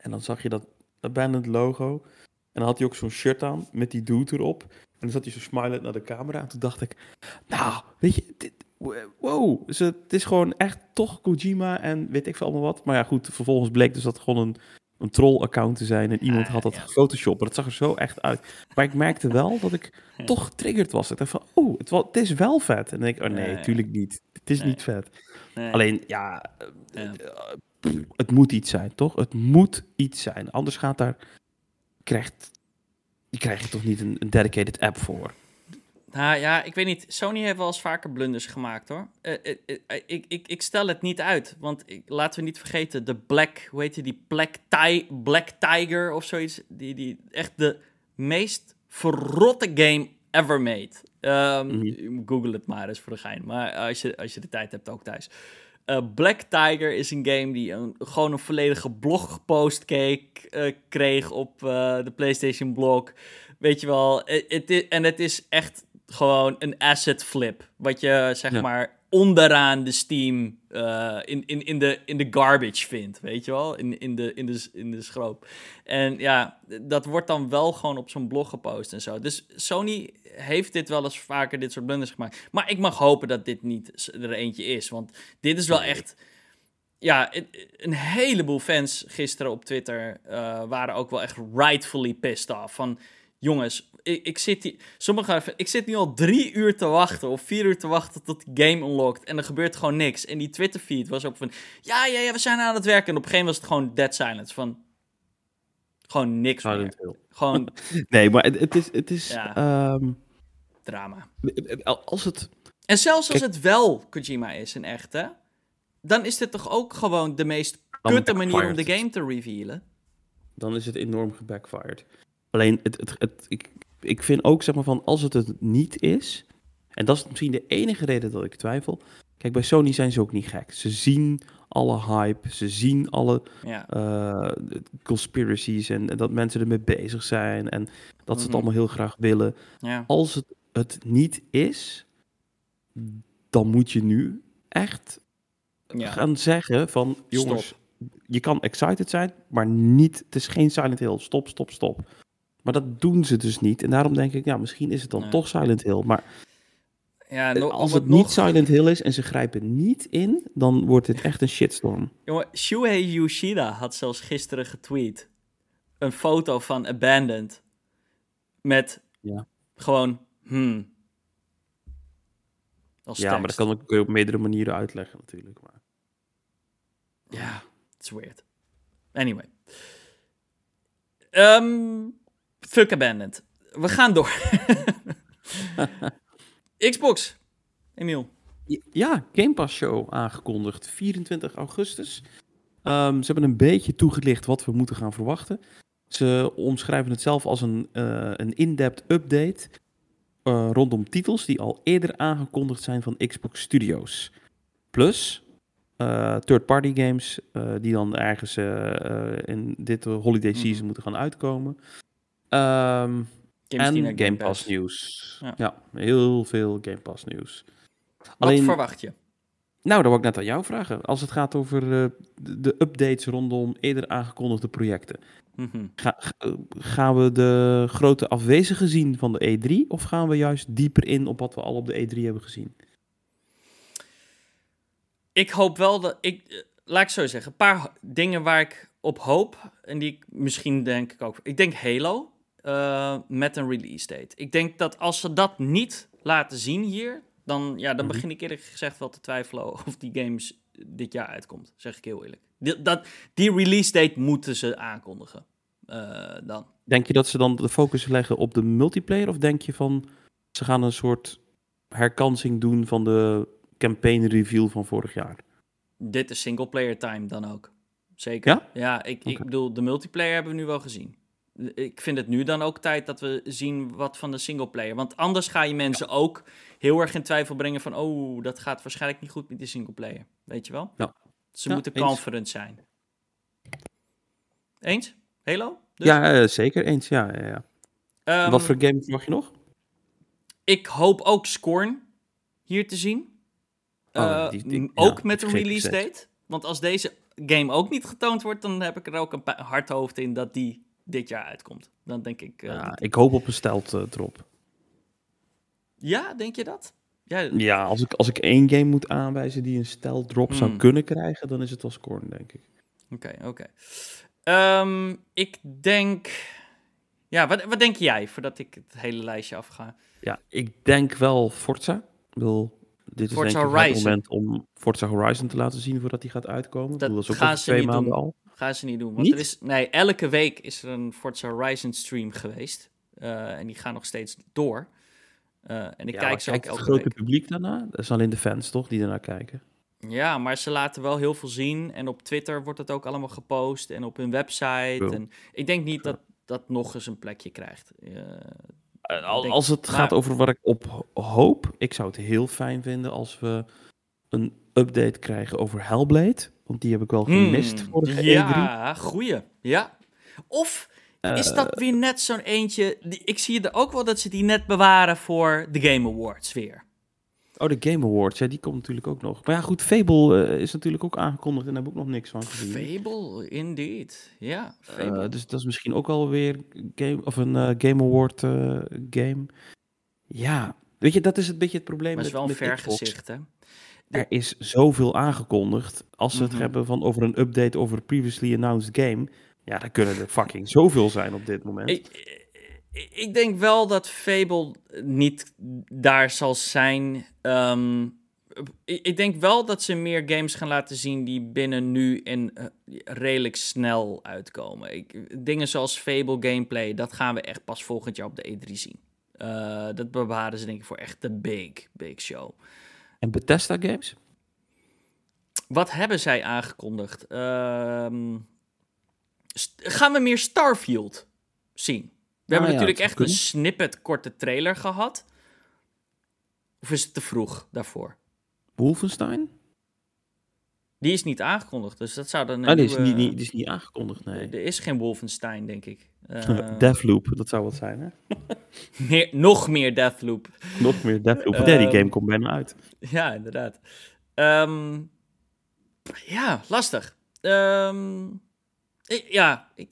En dan zag je dat abandoned logo. En dan had hij ook zo'n shirt aan met die dude erop. En dan zat hij zo smilend naar de camera. En toen dacht ik, nou, weet je, dit, wow. Dus het is gewoon echt toch Kojima en weet ik veel allemaal wat. Maar ja, goed, vervolgens bleek dus dat gewoon een, een troll-account te zijn. En iemand Ah, had dat ja. gefotoshopt. Maar dat zag er zo echt uit. Maar ik merkte wel dat ik Ja. toch getriggerd was. Ik dacht van, oh, het, het is wel vet. En dan denk ik, oh nee, tuurlijk niet. Het is Nee. niet vet. Nee. Alleen, ja, eh, Ja. Het moet iets zijn, toch? Het moet iets zijn. Anders gaat daar, krijgt, je krijgt er toch niet een, een dedicated app voor. Nou ja, ik weet niet. Sony heeft wel eens vaker blunders gemaakt hoor. Eh, eh, eh, ik, ik, ik stel het niet uit. Want ik, laten we niet vergeten, de Black, hoe heet je die? Black, Ti Black Tiger of zoiets. Die, die, echt de meest verrotte game ever made. Mhm. Google het maar eens voor de gein. Maar als je, als je de tijd hebt ook thuis. Eh, Black Tiger is een game die een, gewoon een volledige blogpost keek, eh, kreeg op eh, de PlayStation blog. Weet je wel, en het is echt gewoon een asset flip. Wat je zeg Ja. maar onderaan de Steam eh, in, in, in, de, in de garbage vindt. Weet je wel, in, in, de, in, de, in de schroop. En ja, dat wordt dan wel gewoon op zo'n blog gepost en zo. Dus Sony heeft dit wel eens vaker, dit soort blunders gemaakt. Maar ik mag hopen dat dit niet er eentje is. Want dit is wel Nee. echt... Ja, een, een heleboel fans gisteren op Twitter eh, waren ook wel echt rightfully pissed off. Van, jongens, ik, ik zit hier... Sommige, ik zit nu al drie uur te wachten of vier uur te wachten tot de game unlockt. En er gebeurt gewoon niks. En die Twitter feed was ook van... Ja, ja, ja, we zijn aan het werken. En op een gegeven moment was het gewoon dead silence. Van, gewoon niks meer. Gewoon Nee, maar het, het is, het is Ja. ehm, drama. als het, En zelfs als Kijk- het wel Kojima is in echt, hè? Dan is dit toch ook gewoon de meest kutte manier om de game te revealen? dan is het enorm gebackfired. Alleen, het, het, het, ik, ik vind ook, zeg maar, van als het het niet is, en dat is misschien de enige reden dat ik twijfel. Kijk, bij Sony zijn ze ook niet gek. Ze zien alle hype, ze zien alle Ja, eh, conspiracies en, en dat mensen ermee bezig zijn en dat ze het Mhm. allemaal heel graag willen. ja. Als het het niet is, dan moet je nu echt ja. gaan zeggen van jongens, Stop. je kan excited zijn, maar niet, het is geen Silent Hill. Stop, stop, stop. Maar dat doen ze dus niet. En daarom denk ik, ja, misschien is het dan Nee. toch Silent Hill. Maar ja no- als het niet Silent Hill is en ze grijpen niet in, dan wordt dit echt een shitstorm. Jongen, Shuhei Yoshida had zelfs gisteren getweet. Een foto van Abandoned. Met Ja. gewoon, hmm. Als Ja, maar dat kan ik op meerdere manieren uitleggen natuurlijk. Maar... Ja, het is weird. Anyway. Ehm, fuck Abandoned. We gaan door. Xbox. Emiel. Ja, Game Pass Show aangekondigd, 24 augustus. Ehm, ze hebben een beetje toegelicht wat we moeten gaan verwachten. Ze omschrijven het zelf als een, eh, een in-depth update eh, rondom titels die al eerder aangekondigd zijn van Xbox Studios. Plus eh, third-party games die dan ergens in dit holiday Mhm. season moeten gaan uitkomen. Ehm, en Game Pass nieuws. Ja. Ja. heel veel Game Pass nieuws. Wat verwacht je? Nou, dat wil ik net aan jou vragen. Als het gaat over eh, de, updates rondom eerder aangekondigde projecten. Mhm. Ga- ga- gaan we de grote afwezigen zien van de E3? Of gaan we juist dieper in op wat we al op de E3 hebben gezien? Ik hoop wel dat ik. eh, Laat ik zo zeggen. Een paar dingen waar ik op hoop. En die ik misschien denk ik ook. Ik denk Halo. Eh, met een release date. Ik denk dat als ze dat niet laten zien hier. Dan, ja, dan Mhm. begin ik eerlijk gezegd wel te twijfelen of die games dit jaar uitkomt. Zeg ik heel eerlijk. Die, dat, die release date moeten ze aankondigen. eh, dan. Denk je dat ze dan de focus leggen op de multiplayer? Of denk je van ze gaan een soort herkansing doen van de campaign review van vorig jaar? Dit is single player time dan ook. Zeker. Ja? Ja, ik, ik bedoel, de multiplayer hebben we nu wel gezien. Ik vind het nu dan ook tijd dat we zien wat van de single player. Want anders ga je mensen ook heel erg in twijfel brengen van... oh, dat gaat waarschijnlijk niet goed met die single player. Weet je wel? Ze Ja, moeten eens. confident zijn. Eens? Halo? Dus? Ja, eh, zeker eens. Ja, ja, ja. Ehm, Wat voor game verwacht je nog? Ik hoop ook Scorn hier te zien. Oh, Eh, die- ook met een release date. Want als deze game ook niet getoond wordt, dan heb ik er ook een hard hoofd in dat die dit jaar uitkomt. Dan denk ik. eh, Ja, dat- ik hoop op een stealth eh, drop. ja, denk je dat? Ja, Ja, als ik, als ik één game moet aanwijzen die een stealth drop zou Hmm. kunnen krijgen, dan is het wel Scorn, denk ik. Oké, oké. Ehm, ik denk. Ja, wat, wat denk jij voordat ik het hele lijstje afga? Ja, ik denk wel Forza. Ik bedoel, dit is Forza denk ik het moment om Forza Horizon te laten zien voordat hij gaat uitkomen. Dat bedoel, is ook gaan over ze twee maanden doen. al. Gaan ze niet doen. Want Niet? er is. Nee, elke week is er een Forza Horizon stream geweest. Eh, en die gaan nog steeds door. Eh, en ik Ja, kijk ze ook kijkt het elke grote week. publiek daarna? Dat is alleen de fans, toch, die ernaar kijken? Ja, maar ze laten wel heel veel zien. En op Twitter wordt het ook allemaal gepost. En op hun website. En ik denk niet dat dat nog eens een plekje krijgt. Eh, al- denk- als het maar- gaat over wat ik op ho- hoop, ik zou het heel fijn vinden als we een update krijgen over Hellblade. Want die heb ik wel gemist hmm, vorige E E3. Ja, goeie. Ja. Of is Eh, dat weer net zo'n eentje... Die, ik zie er ook wel dat ze die net bewaren voor de Game Awards weer. Oh, de Game Awards, ja, die komt natuurlijk ook nog. Maar ja, goed, Fable eh, is natuurlijk ook aangekondigd en daar heb ik nog niks van gezien. Fable, indeed. Ja, Fable. Eh, dus dat is misschien ook wel weer game, of een eh, Game Award eh, game. Ja, weet je, dat is een beetje het probleem maar het is wel een vergezicht, hè? Er is zoveel aangekondigd. Als we het Mhm. hebben van over een update over een previously announced game. Ja, dan kunnen er fucking zoveel zijn op dit moment. Ik, ik- denk wel dat Fable niet daar zal zijn. Ehm, ik, ik denk wel dat ze meer games gaan laten zien die binnen nu en eh, redelijk snel uitkomen. Ik, dingen zoals Fable gameplay, dat gaan we echt pas volgend jaar op de E3 zien. Eh, dat bewaren ze denk ik voor echt de big, big show. En Bethesda games? Wat hebben zij aangekondigd? Ehm, gaan we meer Starfield zien? We hebben Ah ja, natuurlijk echt een snippet korte trailer gehad. Of is het te vroeg daarvoor? Wolfenstein? Die is niet aangekondigd, dus dat zou dan een Ah, die is niet, niet, die is niet aangekondigd, nee. Er is geen Wolfenstein, denk ik. Eh, Deathloop, dat zou wat zijn, hè? meer, nog meer Deathloop. Nog meer Deathloop. Ehm, nee, die game komt bijna uit. Ja, inderdaad. Ehm, ja, lastig. Ehm, ik- ja, ik,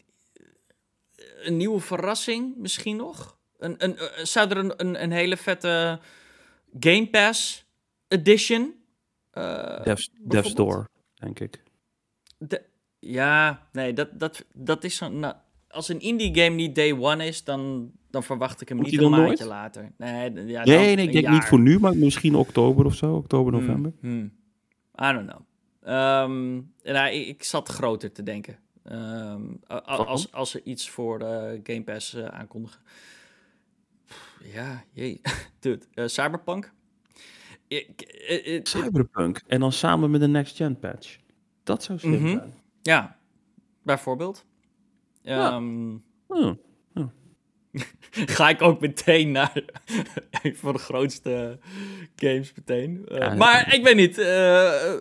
een nieuwe verrassing misschien nog. Een, een, eh, zou er een, een, een hele vette Game Pass edition? eh, Death's bijvoorbeeld? Door, denk ik. de- ja, nee, dat, dat, dat is zo'n... Nou, als een indie game niet day one is, dan, dan verwacht ik hem Komt niet een maandje nooit? later. Nee, ja, Nee, dan nee, ik denk niet voor nu, maar misschien oktober of zo. Oktober, Hmm, november. hmm. I don't know. Nou, ik, ik zat groter te denken. Ehm, als, als ze iets voor eh, Game Pass eh, aankondigen. Pff, Ja, jee. Dude, eh, Cyberpunk? Ik, eh, eh, Cyberpunk. En dan samen met een next-gen patch. Dat zou slim Mhm. zijn. ja, bijvoorbeeld. Ja. Ehm, Oh, ga ik ook meteen naar een van de grootste games meteen. Eh, Ja, maar ik weet niet, eh,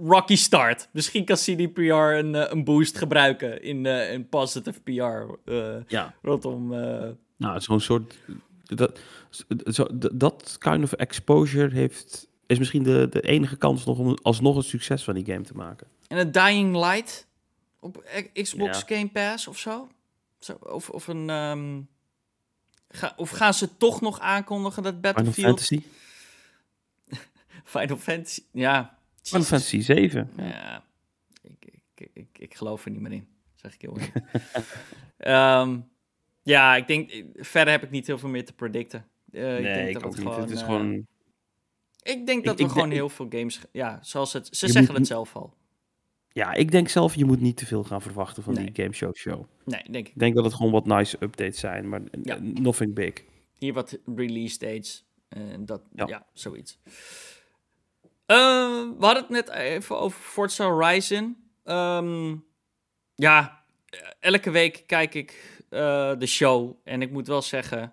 Rocky Start. Misschien kan CDPR een, eh, een boost gebruiken in, eh in positive PR eh, ja. rondom... eh, Nou, zo'n soort... Dat, zo, dat kind of exposure heeft, is misschien de, de enige kans nog om alsnog een succes van die game te maken. en een Dying Light op Xbox Ja. Game Pass of zo? zo of, of een... ehm, ga, of gaan ze toch nog aankondigen dat Final Battlefield... Fantasy? Final Fantasy... Ja. Final. Fantasy 7. Ja, ik, ik, ik, ik geloof er niet meer in, zeg ik heel eerlijk. Ehm, ja, ik denk, verder heb ik niet heel veel meer te predicten. Eh, ik denk dat het gewoon, Het is eh, gewoon... ik denk dat ik we gewoon heel veel games, ja, zoals het, ze Je zeggen moet- het zelf al. Ja, ik denk zelf, je moet niet te veel gaan verwachten van Nee. die Game Show Show. Nee, denk ik. Ik denk dat het gewoon wat nice updates zijn, maar Ja. nothing big. Hier wat release dates en dat, ja, Ja. zoiets. Eh, we hadden het net even over Forza Horizon. Ehm, ja, eh, elke week kijk ik eh, de show en ik moet wel zeggen...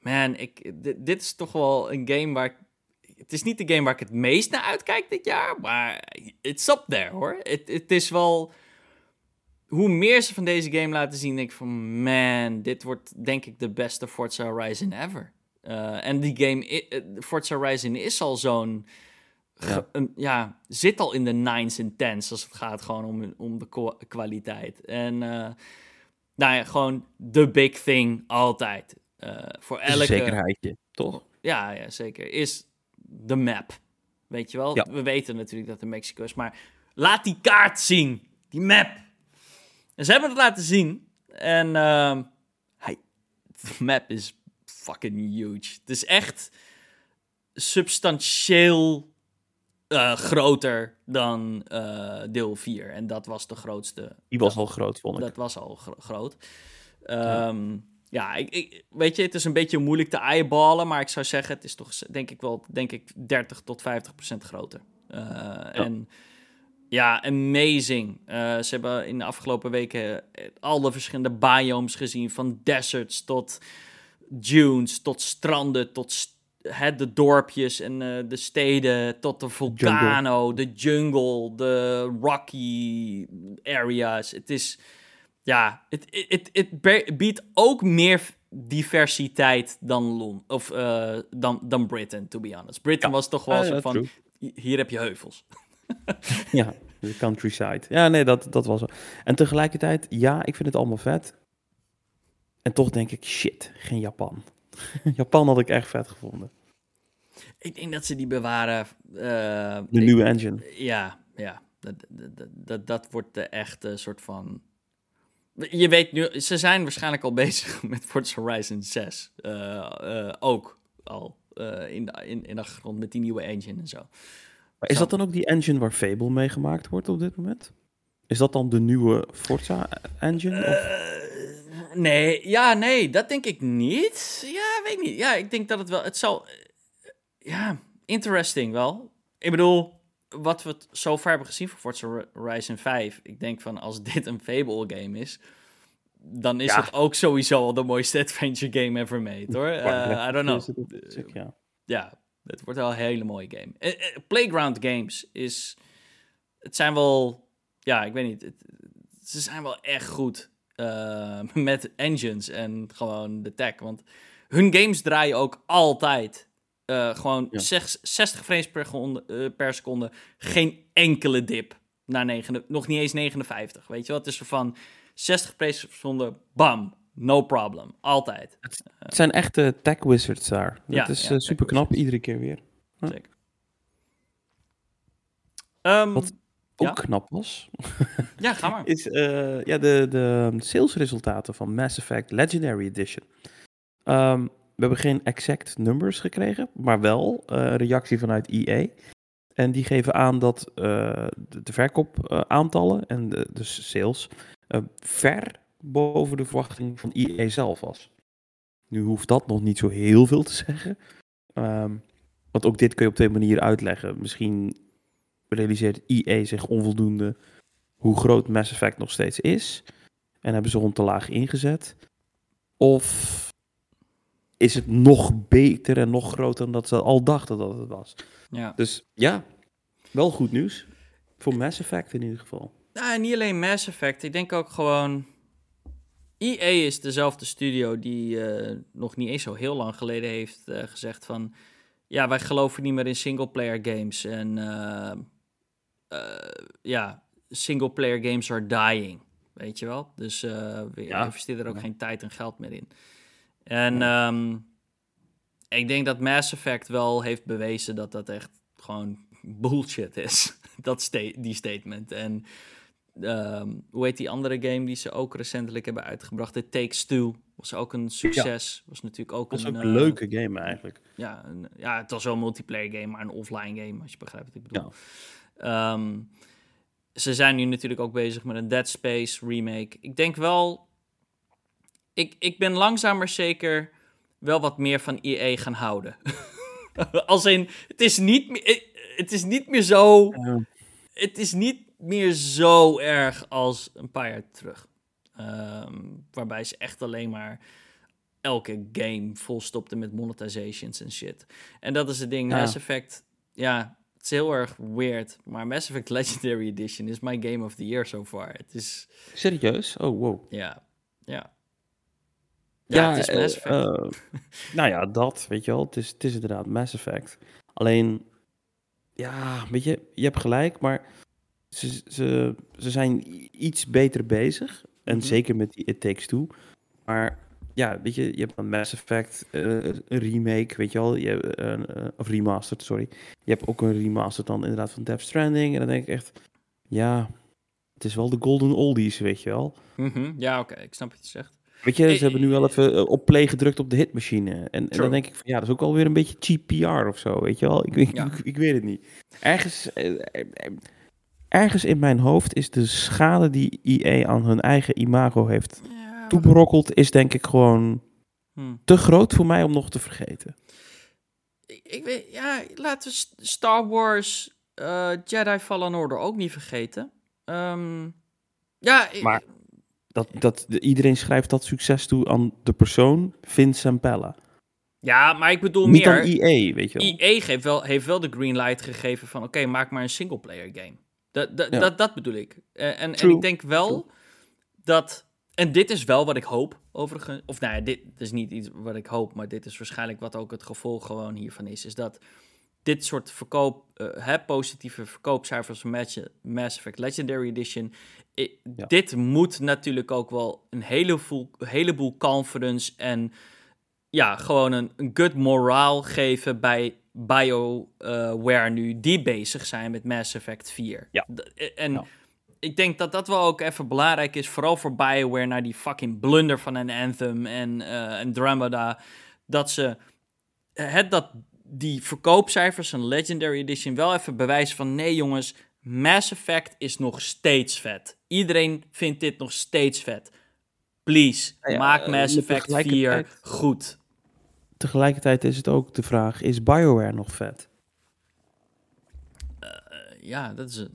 Man, ik, dit, is toch wel een game waar ik het is niet de game waar ik het meest naar uitkijk dit jaar, maar it's up there hoor. Het, is wel, hoe meer ze van deze game laten zien, denk ik van, man, dit wordt denk ik de beste Forza Horizon ever. Uh, en die game, eh, Forza Horizon is al zo'n, ja. ja. zit al in de nines en tens als het gaat gewoon om, om de kwaliteit. En uh, nou ja, gewoon de big thing altijd. Uh, voor elke... zekerheidje, toch? Ja, ja, zeker. Is de map. Weet je wel? Ja. We weten natuurlijk dat het Mexico is, maar laat die kaart zien. Die map. En ze hebben het laten zien. En uh, hij, de map is fucking huge. Het is echt substantieel uh, groter dan uh, deel 4. En dat was de grootste. Die was al groot, vond ik. Dat was al gro groot. Um, ja, ik, ik, weet je, het is een beetje moeilijk te eyeballen, maar ik zou zeggen, het is toch denk ik wel, denk ik, 30 tot 50 procent groter. Uh, ja. En ja, amazing. Ze hebben in de afgelopen weken al de verschillende biomes gezien, van deserts tot dunes, tot stranden, tot het, de dorpjes en uh, de steden, tot de vulcano, de jungle, de rocky areas. Het is ja, het, het, het biedt ook meer diversiteit dan Lon of uh, dan, dan Britain, to be honest. Britain was toch wel zo van, hier heb je heuvels. ja, de countryside. Ja, nee, dat, dat was zo. En tegelijkertijd, ja, ik vind het allemaal vet. En toch denk ik, shit, geen Japan. Japan had ik echt vet gevonden. Ik denk dat ze die bewaren. Uh, de nieuwe engine. Ja, ja. Dat, dat, dat, dat wordt de echte soort van je weet nu, ze zijn waarschijnlijk al bezig met Forza Horizon 6. Uh, uh, ook al in, de, in, in de achtergrond met die nieuwe engine en zo. Maar is dat dan ook die engine waar Fable mee gemaakt wordt op dit moment? Is dat dan de nieuwe Forza engine? Of? Eh, nee, ja, nee, dat denk ik niet. Ja, weet niet. Ja, ik denk dat het wel. Het zal. Ja, interesting wel. Ik bedoel, wat we zo ver hebben gezien voor Forza Horizon 5, ik denk van als dit een Fable game is, dan is het ook sowieso al de mooiste adventure game ever made, hoor. Uh, I don't know. ja. ja, het wordt wel een hele mooie game. Uh, Playground Games is, het zijn wel, ja, ik weet niet, het, ze zijn wel echt goed uh, met engines en gewoon de tech, want hun games draaien ook altijd uh, gewoon 60 frames per, uh, per, seconde. Geen enkele dip naar 9, nog niet eens 59. Weet je wat? Het is er van 60 frames per seconde, bam, no problem. Altijd. Het, zijn echte tech wizards daar. Dat ja, is ja, super knap, iedere keer weer. Zeker. Um, wat ook knap was. ja, ga maar. Is ja, de, de salesresultaten van Mass Effect Legendary Edition. Um, we hebben geen exact numbers gekregen, maar wel uh, reactie vanuit EA. En die geven aan dat uh, de, de verkoopaantallen en de, de sales ver boven de verwachting van EA zelf was. Nu hoeft dat nog niet zo heel veel te zeggen. Um, want ook dit kun je op twee manieren uitleggen. Misschien realiseert EA zich onvoldoende hoe groot Mass Effect nog steeds is. En hebben ze rond te laag ingezet. Of is het nog beter en nog groter dan dat ze al dachten dat het was. Ja. Dus ja, wel goed nieuws. Voor Mass Effect in ieder geval. Ja, niet alleen Mass Effect. Ik denk ook gewoon... EA is dezelfde studio die uh, nog niet eens zo heel lang geleden heeft uh, gezegd van... Ja, wij geloven niet meer in singleplayer games. En uh, ja, singleplayer games are dying. Weet je wel? Dus we ja. investeren er ook geen tijd en geld meer in. En um, ik denk dat Mass Effect wel heeft bewezen dat dat echt gewoon bullshit is. dat sta die statement. En um, hoe heet die andere game die ze ook recentelijk hebben uitgebracht? The Takes Two. Was ook een succes. Was natuurlijk ook was een... ook een uh, leuke game eigenlijk. Ja, een, ja, het was wel een multiplayer game, maar een offline game, als je begrijpt wat ik bedoel. Ja. Um, ze zijn nu natuurlijk ook bezig met een Dead Space remake. Ik denk wel ik, ik ben langzaam maar zeker wel wat meer van EA gaan houden. Als in, het is niet meer, eh, het is niet meer zo. Het is niet meer zo erg als een paar jaar terug. Um, waarbij ze echt alleen maar elke game volstopte met monetizations en shit. En dat is het ding. Ja. Mass Effect, ja, het is heel erg weird. Maar Mass Effect Legendary Edition is my game of the year so far. Het is, Serieus? Oh, wow. ja, ja. Ja, het is Mass eh, Effect. eh, nou ja, dat, weet je wel. Het is, het is inderdaad Mass Effect. Alleen, ja, weet je, je hebt gelijk, maar ze, ze, ze zijn iets beter bezig. En Mhm. zeker met die It Takes Two. Maar ja, weet je, je hebt een Mass Effect, eh, een remake, weet je wel. Je hebt, een, eh, of remastered, sorry. Je hebt ook een remastered dan inderdaad van Death Stranding. En dan denk ik echt, ja, het is wel de golden oldies, weet je wel. Mhm, Ja, oké, ik snap wat je zegt. Weet je, Eh, ze hebben nu wel even eh, op play gedrukt op de hitmachine. En, dan denk ik van, ja, dat is ook alweer een beetje cheap PR of zo, weet je wel. Ik, ik, Ja. ik, ik weet het niet. Ergens, eh, eh, eh, ergens in mijn hoofd is de schade die EA aan hun eigen imago heeft Ja, toeberokkeld, is denk ik gewoon hm. te groot voor mij om nog te vergeten. ik, ik weet, ja, laten we Star Wars eh, Jedi Fallen Order ook niet vergeten. Ehm, ja, ik- Maar- Dat, dat, de- iedereen schrijft dat succes toe aan de persoon, Vince Zampella. ja, maar ik bedoel Niet meer... aan EA, weet je wel. EA geeft wel, heeft wel de green light gegeven van... oké, maak maar een singleplayer game. Dat, dat, Ja. dat, dat bedoel ik. Eh, en, en ik denk wel dat... En dit is wel wat ik hoop, overigens. Of nou ja, dit is niet iets wat ik hoop... maar dit is waarschijnlijk wat ook het gevolg gewoon hiervan is. Is dat dit soort verkoop... eh, hè, positieve verkoopcijfers van Mass Effect Legendary Edition... i- Ja. Dit moet natuurlijk ook wel een heleboel, heleboel confidence en ja, gewoon een, een good moraal geven bij BioWare nu, die bezig zijn met Mass Effect 4. Ja. D- En Ja. Ik denk dat dat wel ook even belangrijk is, vooral voor BioWare, naar die fucking blunder van een Anthem en eh Andromeda, dat ze het dat die verkoopcijfers van Legendary Edition wel even bewijzen van nee jongens, Mass Effect is nog steeds vet. Iedereen vindt dit nog steeds vet. Please, ja, maak eh, Mass Effect 4 tegelijkertijd- goed. Tegelijkertijd is het ook de vraag, is BioWare nog vet? Eh, ja, dat is.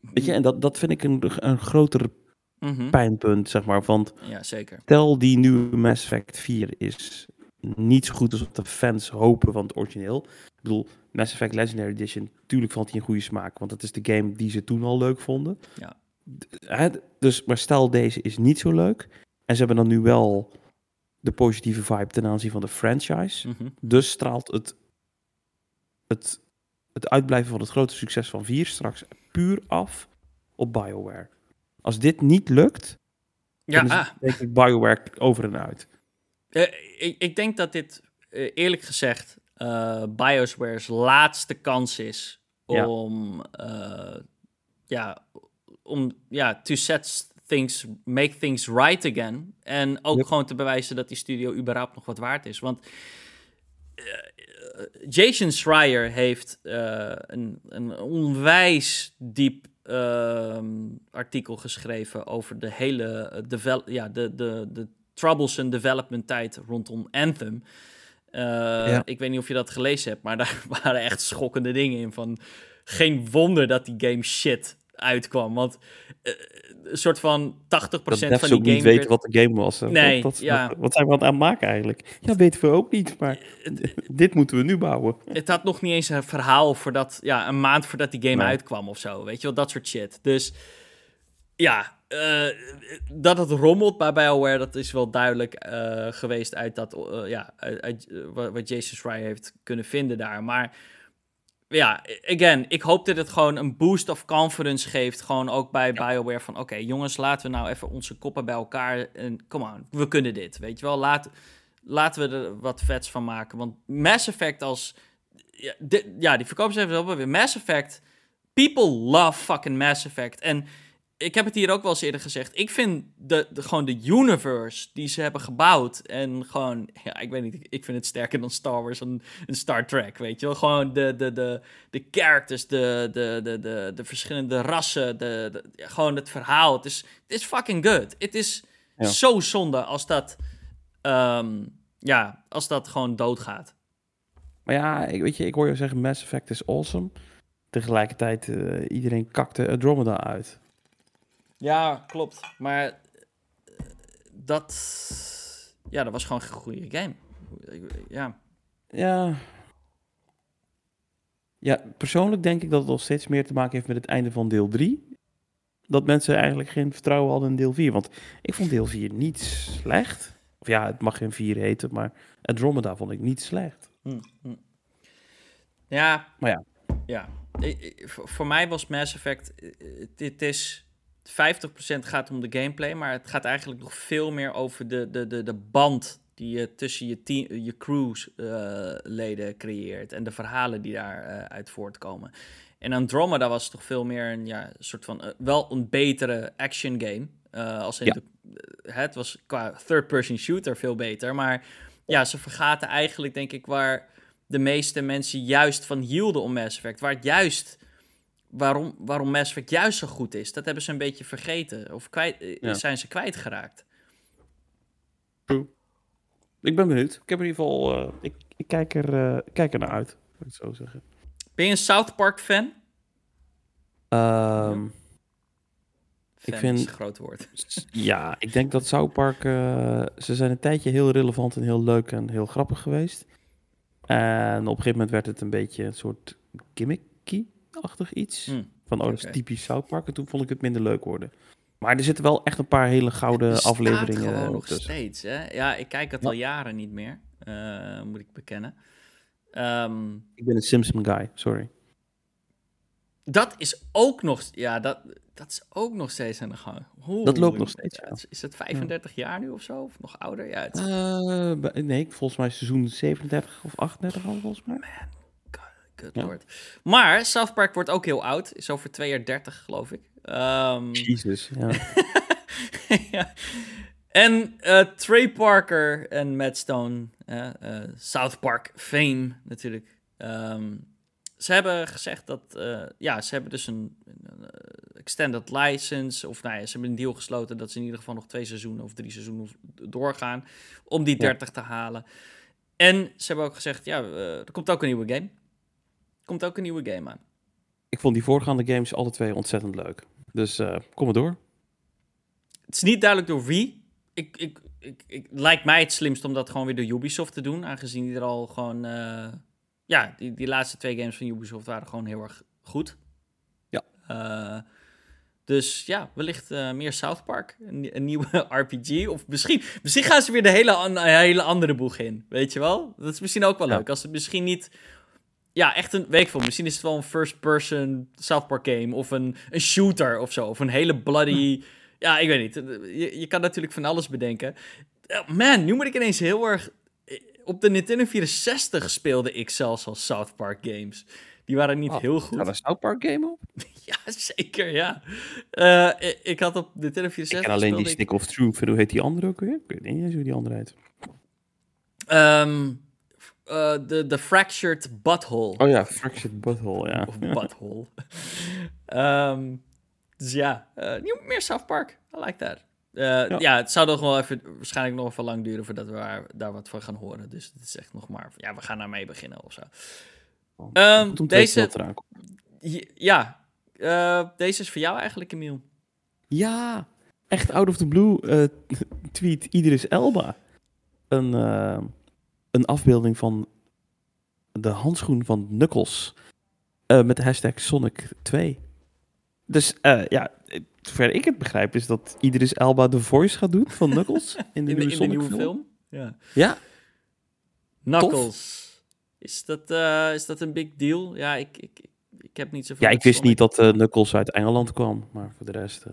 Weet je, en dat, dat vind ik een, een groter Mhm. pijnpunt, zeg maar. Want Ja, zeker. stel die nieuwe Mass Effect 4 is niet zo goed als wat de fans hopen van het origineel. Ik bedoel, Mass Effect Legendary Edition, tuurlijk valt hij in goede smaak, want het is de game die ze toen al leuk vonden. Ja. Hè, dus, maar stel deze is niet zo leuk, en ze hebben dan nu wel de positieve vibe ten aanzien van de franchise, Mhm. dus straalt het, het, het uitblijven van het grote succes van 4 straks puur af op BioWare. Als dit niet lukt, Ja, dan ah, denk ik BioWare over en uit. eh, ik, ik denk dat dit, eh, eerlijk gezegd, eh BioWare's laatste kans is Ja. om, eh, ja, om, ja, to set things, make things right again. En ook Yep. gewoon te bewijzen dat die studio überhaupt nog wat waard is. Want Jason Schreier heeft eh, een, een onwijs diep ehm, artikel geschreven over de hele eh, devel ja, de, de, de troublesome development tijd rondom Anthem. Eh, Ja. Ik weet niet of je dat gelezen hebt, maar daar waren echt schokkende dingen in. Van geen wonder dat die game shit uitkwam. Want eh, een soort van 80% Dat van die game. ook niet werd- weten wat de game was. Nee, Wat, wat, ja. wat, wat zijn we aan het aanmaken eigenlijk? Ja, weten we ook niet, maar dit moeten we nu bouwen. het had nog niet eens een verhaal voordat, ja, een maand voordat die game Nee. uitkwam of zo. Weet je wel, dat soort shit. Dus ja, eh, dat het rommelt bij BioWare, dat is wel duidelijk eh, geweest uit dat, eh, ja, uit, eh, wat Jason Schreier heeft kunnen vinden daar. Maar ja, again, ik hoop dat het gewoon een boost of confidence geeft, gewoon ook bij BioWare van, oké jongens, laten we nou even onze koppen bij elkaar en come on, we kunnen dit, weet je wel. Laat, laten we er wat vets van maken, want Mass Effect als ja, di- ja, die verkoopcijfers hebben weer Mass Effect. People love fucking Mass Effect. En ik heb het hier ook wel eens eerder gezegd. Ik vind de, de, gewoon de universe die ze hebben gebouwd. En gewoon, ja, ik weet niet. Ik vind het sterker dan Star Wars en, en Star Trek. Weet je wel? Gewoon de, de, de, de characters, de, de, de, de, de verschillende rassen. De, de- ja, gewoon het verhaal. Het is, het is fucking good. Het is Ja. zo zonde als dat, ehm, ja, als dat gewoon doodgaat. Maar ja, ik, weet je, ik hoor je zeggen Mass Effect is awesome. Tegelijkertijd, eh, iedereen kakte Andromeda uit. Ja, klopt. Maar eh, dat. ja, dat was gewoon een goede game. Ja. Ja. Ja, persoonlijk denk ik dat het nog steeds meer te maken heeft met het einde van deel 3. Dat mensen eigenlijk geen vertrouwen hadden in deel 4. Want ik vond deel 4 niet slecht. Of ja, het mag geen 4 heten, maar Andromeda vond ik niet slecht. Hm, hm. Ja. Maar ja. Ja. Voor mij was Mass Effect... Dit is... 50% gaat om de gameplay, maar het gaat eigenlijk nog veel meer over de, de, de, de band die je tussen je, team, je crewsleden uh, creëert en de verhalen die daaruit uh, uit voortkomen. En Andromeda was toch veel meer een ja, soort van uh, wel een betere action game. Uh, als in Ja. de, het was qua third-person shooter veel beter, maar ja, ze vergaten eigenlijk denk ik waar de meeste mensen juist van hielden om Mass Effect, waar het juist waarom, waarom Mass Effect juist zo goed is. Dat hebben ze een beetje vergeten of kwijt, eh, Ja. zijn ze kwijtgeraakt. Ik ben benieuwd. Ik heb in ieder geval... eh, ik, ik kijk, er, eh, ik kijk er naar uit, moet ik het zo zeggen. Ben je een South Park fan? Ehm, Fan vind- is een groot woord. Ja, ik denk dat South Park... ze zijn een tijdje heel relevant en heel leuk en heel grappig geweest. En op een gegeven moment werd het een beetje een soort gimmicky-achtig iets. Hm. Van, oh, dat is Oké. typisch South Park. En toen vond ik het minder leuk worden. Maar er zitten wel echt een paar hele gouden afleveringen nog tussen. steeds. Hè? Ja, ik kijk het Ja. al jaren niet meer, eh, moet ik bekennen. Ehm, Ik ben een Simpson guy, sorry. dat is ook nog, ja, dat, dat is ook nog steeds aan de gang. Oeh, Dat loopt nog steeds, ja, is- het 35 jaar nu of zo? Of nog ouder? Ja, het bij- nee, volgens mij seizoen 37 of 38 al, volgens mij. Ja. lord. Maar South Park wordt ook heel oud. Is over twee jaar 30, geloof ik. Ehm, Jezus, ja. ja. En eh, Trey Parker en Matt Stone, eh, eh, South Park fame natuurlijk. Ehm, ze hebben gezegd dat, eh, ja, ze hebben dus een, een, eh, extended license, of nou ja, ze hebben een deal gesloten dat ze in ieder geval nog twee seizoenen of drie seizoenen doorgaan om die Ja. 30 te halen. En ze hebben ook gezegd, ja, eh, er komt ook een nieuwe game. Komt ook een nieuwe game aan. Ik vond die voorgaande games alle twee ontzettend leuk. Dus eh, kom maar door. Het is niet duidelijk door wie. Ik, ik, ik, ik, lijkt mij het slimst om dat gewoon weer door Ubisoft te doen. Aangezien die er al gewoon... eh, ja, die, die laatste twee games van Ubisoft waren gewoon heel erg goed. Ja. Eh, dus ja, wellicht meer South Park. Een, een nieuwe RPG. Of misschien, misschien gaan ze weer de hele, an- hele andere boeg in. Weet je wel? Dat is misschien ook wel Ja. leuk. Als het misschien niet... Ja, echt een... Weet ik veel. Misschien is het wel een first-person South Park game. Of een, een shooter of zo. Of een hele bloody... Ja, ik weet niet. Je, je kan natuurlijk van alles bedenken. Eh, Man, nu moet ik ineens heel erg... Op de Nintendo 64 speelde ik zelfs al South Park games. Die waren niet Oh, heel goed. een South Park game op? Ja, zeker, ja. Eh, ik, ik had op Nintendo 64 Ik ken alleen die ik- Stick of Truth. Hoe heet die andere ook weer? Ik weet niet eens hoe die andere heet. Ehm, eh, de, de Fractured Butthole. Oh ja, Fractured Butthole, ja. Of Butthole. Ehm, dus ja, eh, nieuw- meer South Park. I like that. Eh, ja. het zou nog wel even, waarschijnlijk nog even lang duren voordat we daar, daar wat van gaan horen. Dus het is echt nog maar, ja, we gaan daarmee beginnen of zo. Ehm, om te deze- Ja, eh, deze is voor jou eigenlijk, Emiel. Ja, echt out of the blue eh, tweet Idris Elba. Een, eh, een afbeelding van de handschoen van Knuckles. eh, met de hashtag Sonic 2. Dus eh, ja, zover ik het begrijp is dat Idris Elba de voice gaat doen van Knuckles. In de, In de, nieuwe, in de Sonic nieuwe film. film. Ja. Ja, Knuckles. Is dat, eh, is dat een big deal? Ja, ik, ik, ik heb niet zoveel ja ik wist Sonic. niet dat Knuckles uit Engeland kwam. Maar voor de rest... eh,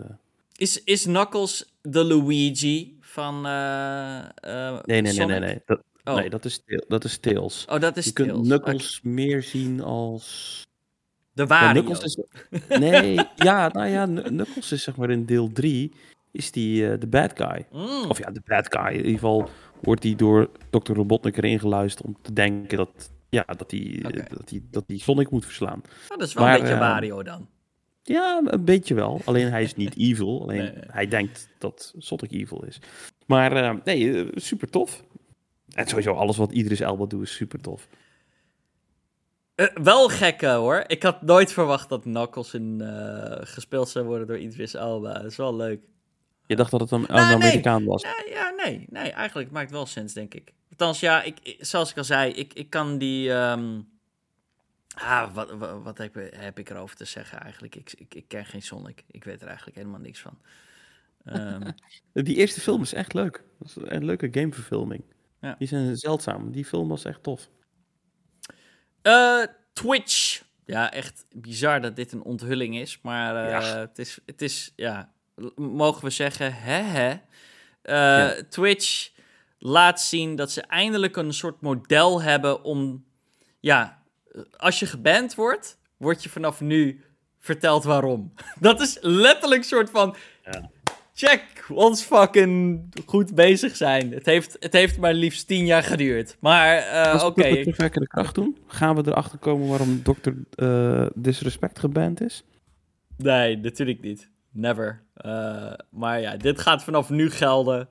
Is, is Knuckles de Luigi van eh eh, nee, nee, nee, nee. nee. Dat, Oh. nee, dat is, dat is Tails. Oh, dat is Je kunt Tails. Knuckles meer zien als... De Wario. Is... Nee, ja, nou ja, Kn- Knuckles is zeg maar in deel 3 is die eh, de bad guy. Mm. Of ja, de bad guy. In ieder geval wordt hij door Dr. Robotnik erin geluisterd om te denken dat, ja, dat hij Oké. dat dat Sonic moet verslaan. Dat is wel Maar, een beetje eh, Wario dan. Ja, een beetje wel. Alleen hij is niet evil. Alleen Nee, hij denkt dat Sonic evil is. Maar eh, nee, eh, super tof. En sowieso alles wat Idris Elba doet is super tof. Eh, wel gek eh, hoor. Ik had nooit verwacht dat Knuckles in, eh, gespeeld zou worden door Idris Elba. Dat is wel leuk. Je dacht dat het een, een Nou, nee. Amerikaan was. Nee, ja, nee, nee, eigenlijk maakt wel sens, denk ik. Althans, ja, ik, zoals ik al zei, ik, ik kan die... ehm, ah, wat, wat, wat heb, heb ik erover te zeggen eigenlijk? Ik, ik, ik ken geen Sonic. Ik weet er eigenlijk helemaal niks van. Ehm, Die eerste film is echt leuk. Dat is een leuke gameverfilming. Ja. Die zijn zeldzaam. Die film was echt tof. Eh, Twitch. Ja, echt bizar dat dit een onthulling is. Maar eh, Ja. het, is, het is, ja, mogen we zeggen, hè hè. Eh, Ja. Twitch laat zien dat ze eindelijk een soort model hebben om, ja, als je geband wordt, word je vanaf nu verteld waarom. Dat is letterlijk een soort van, Ja. Check, ons fucking goed bezig zijn. Het heeft, het heeft maar liefst tien jaar geduurd. Maar Als we oké, het met terugwerkende kracht doen, gaan we erachter komen waarom Dr. eh, Disrespect geband is? Nee, natuurlijk niet. Never. Eh, maar ja, dit gaat vanaf nu gelden.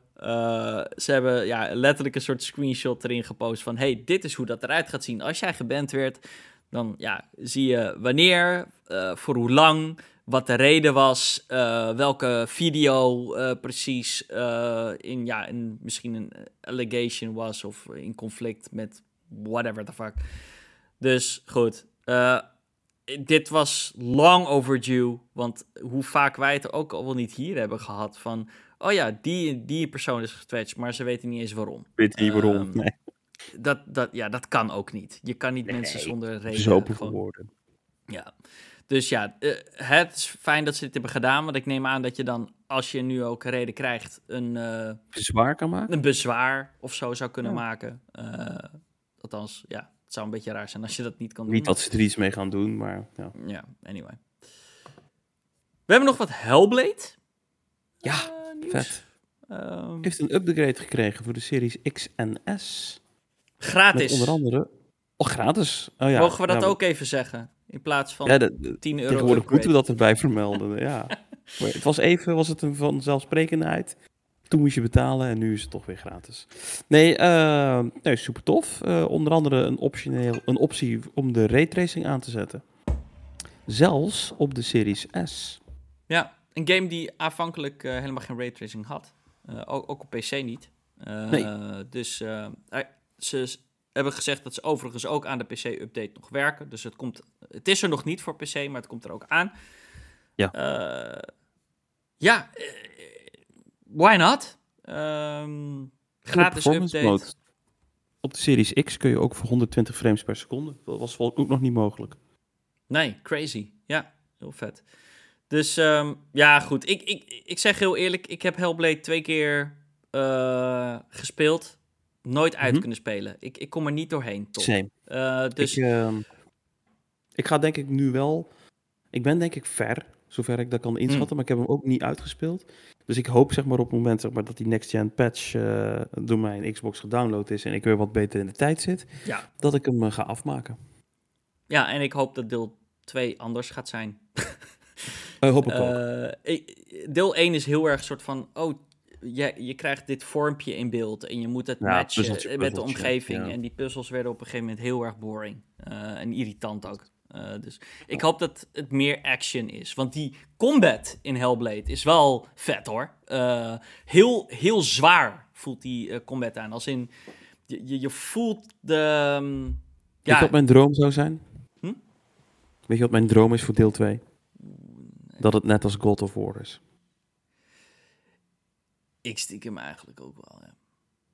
Ze hebben ja, letterlijk een soort screenshot erin gepost van... hey, dit is hoe dat eruit gaat zien. Als jij geband werd, dan ja, zie je wanneer, voor hoe lang... wat de reden was, eh, welke video eh, precies eh, in, ja, in misschien een allegation was... of in conflict met whatever the fuck. Dus goed, dit was long overdue. Want hoe vaak wij het ook al wel niet hier hebben gehad van... Oh ja, die, die persoon is getwetcht, maar ze weten niet eens waarom. Weet niet waarom? Ehm, nee, Dat, dat, ja, dat kan ook niet. Je kan niet Nee, mensen zonder reden... zo gewoon- woorden. Ja. Dus ja, eh, het is fijn dat ze dit hebben gedaan. Want ik neem aan dat je dan, als je nu ook een reden krijgt... een, eh, Zwaar kan maken? een bezwaar of zo zou kunnen Ja. maken. Eh, althans, ja, het zou een beetje raar zijn als je dat niet kan doen. Niet dat ze er iets mee gaan doen, maar ja. Ja, anyway. We hebben nog wat Hellblade. Ja, vet. Ehm, Heeft een upgrade gekregen voor de series X en S. Met gratis. onder andere... Oh, gratis. Oh, ja. Mogen we dat Ja, ook even zeggen? In plaats van Ja, de, de- 10 euro tegenwoordig upgrade. moeten we dat erbij vermelden. ja. Maar het was even was het een vanzelfsprekendheid. Toen moest je betalen en nu is het toch weer gratis. Nee, eh, nee super tof. Eh, onder andere een, optioneel, een optie om de raytracing aan te zetten. Zelfs op de Series S. Ja, een game die aanvankelijk eh, helemaal geen raytracing had. Ook, ook op PC niet. Nee. Dus ze hebben gezegd dat ze overigens ook aan de PC-update nog werken. Dus het, komt, het is er nog niet voor PC, maar het komt er ook aan. Ja. Eh, ja, eh, why not? Ehm, gratis update. mode. Op de Series X kun je ook voor 120 frames per seconde. Dat was wel ook nog niet mogelijk. Nee, crazy. Ja, heel vet. Dus ehm, ja, goed. Ik, ik, ik zeg heel eerlijk, ik heb Hellblade twee keer eh, gespeeld. Nooit uit Mhm. kunnen spelen. Ik, ik kom er niet doorheen, toch? Same. Eh, dus Ik, ehm, ik ga denk ik nu wel... Ik ben denk ik ver, zover ik dat kan inschatten. Hmm. Maar ik heb hem ook niet uitgespeeld. Dus ik hoop zeg maar op het moment zeg maar, dat die next gen patch eh, door mijn Xbox gedownload is... en ik weer wat beter in de tijd zit, ja. dat ik hem eh, ga afmaken. ja, en ik hoop dat deel 2 anders gaat zijn. Hoop ik ook. Deel 1 is heel erg soort van, oh, je, je krijgt dit vormpje in beeld en je moet het Ja, matchen puzzeltje, met de omgeving. ja. En die puzzels werden op een gegeven moment heel erg boring eh, en irritant ook. Eh, dus ik hoop dat het meer action is. Want die combat in Hellblade is wel vet hoor. Eh, heel, heel zwaar voelt die combat aan. Als in, je, je, voelt de... ehm, Weet je ja, wat mijn droom zou zijn? Hm? Weet je wat mijn droom is voor deel 2? Dat het net als God of War is. Ik stiekem eigenlijk ook wel, ja.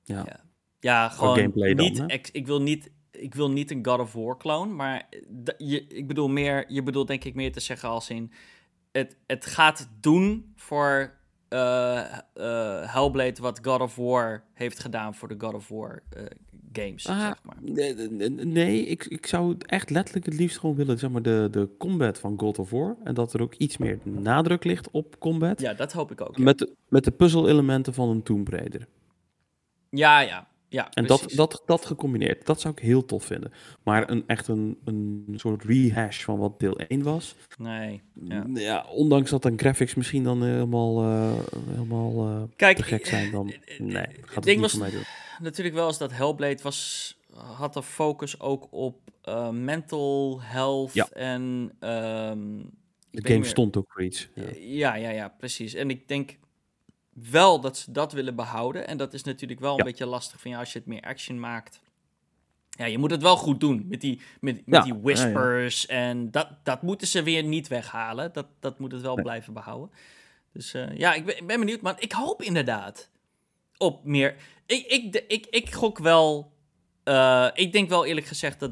Ja. Ja, ja gewoon dan, niet, ex- ik, wil niet, ik wil niet een God of War clone, maar je, ik bedoel meer, je bedoelt denk ik meer te zeggen als in, het, het gaat doen voor eh, Hellblade wat God of War heeft gedaan voor de God of War eh, games, Ah, zeg maar. Nee, ik, ik zou echt letterlijk het liefst gewoon willen, zeg maar, de, de combat van God of War. En dat er ook iets meer nadruk ligt op combat. Ja, dat hoop ik ook. Ja, Met de, met de puzzel-elementen van een Tomb Raider. ja, ja. Ja En dat, precies. dat, dat gecombineerd, dat zou ik heel tof vinden. Maar een, echt een, een soort rehash van wat deel 1 was. Nee, ja. Ja. ondanks dat dan graphics misschien dan helemaal, eh, helemaal eh, Kijk, te gek zijn, dan nee, gaat het het ding niet was- voor mij doen. natuurlijk wel eens dat Hellblade was, had de focus ook op eh, mental health Ja. en... ehm, De game meer- stond ook voor iets. Ja. Ja. ja, ja, precies. En ik denk wel dat ze dat willen behouden. En dat is natuurlijk wel een Ja. beetje lastig van ja, als je het meer action maakt. Ja, je moet het wel goed doen met die, met, met Ja, die ja. whispers. En dat, dat moeten ze weer niet weghalen. Dat, dat moet het wel Nee. blijven behouden. Dus eh, ja, ik ben, ik ben benieuwd. Maar ik hoop inderdaad op meer. Ik, ik, ik, ik, gok wel. eh, ik denk wel eerlijk gezegd dat,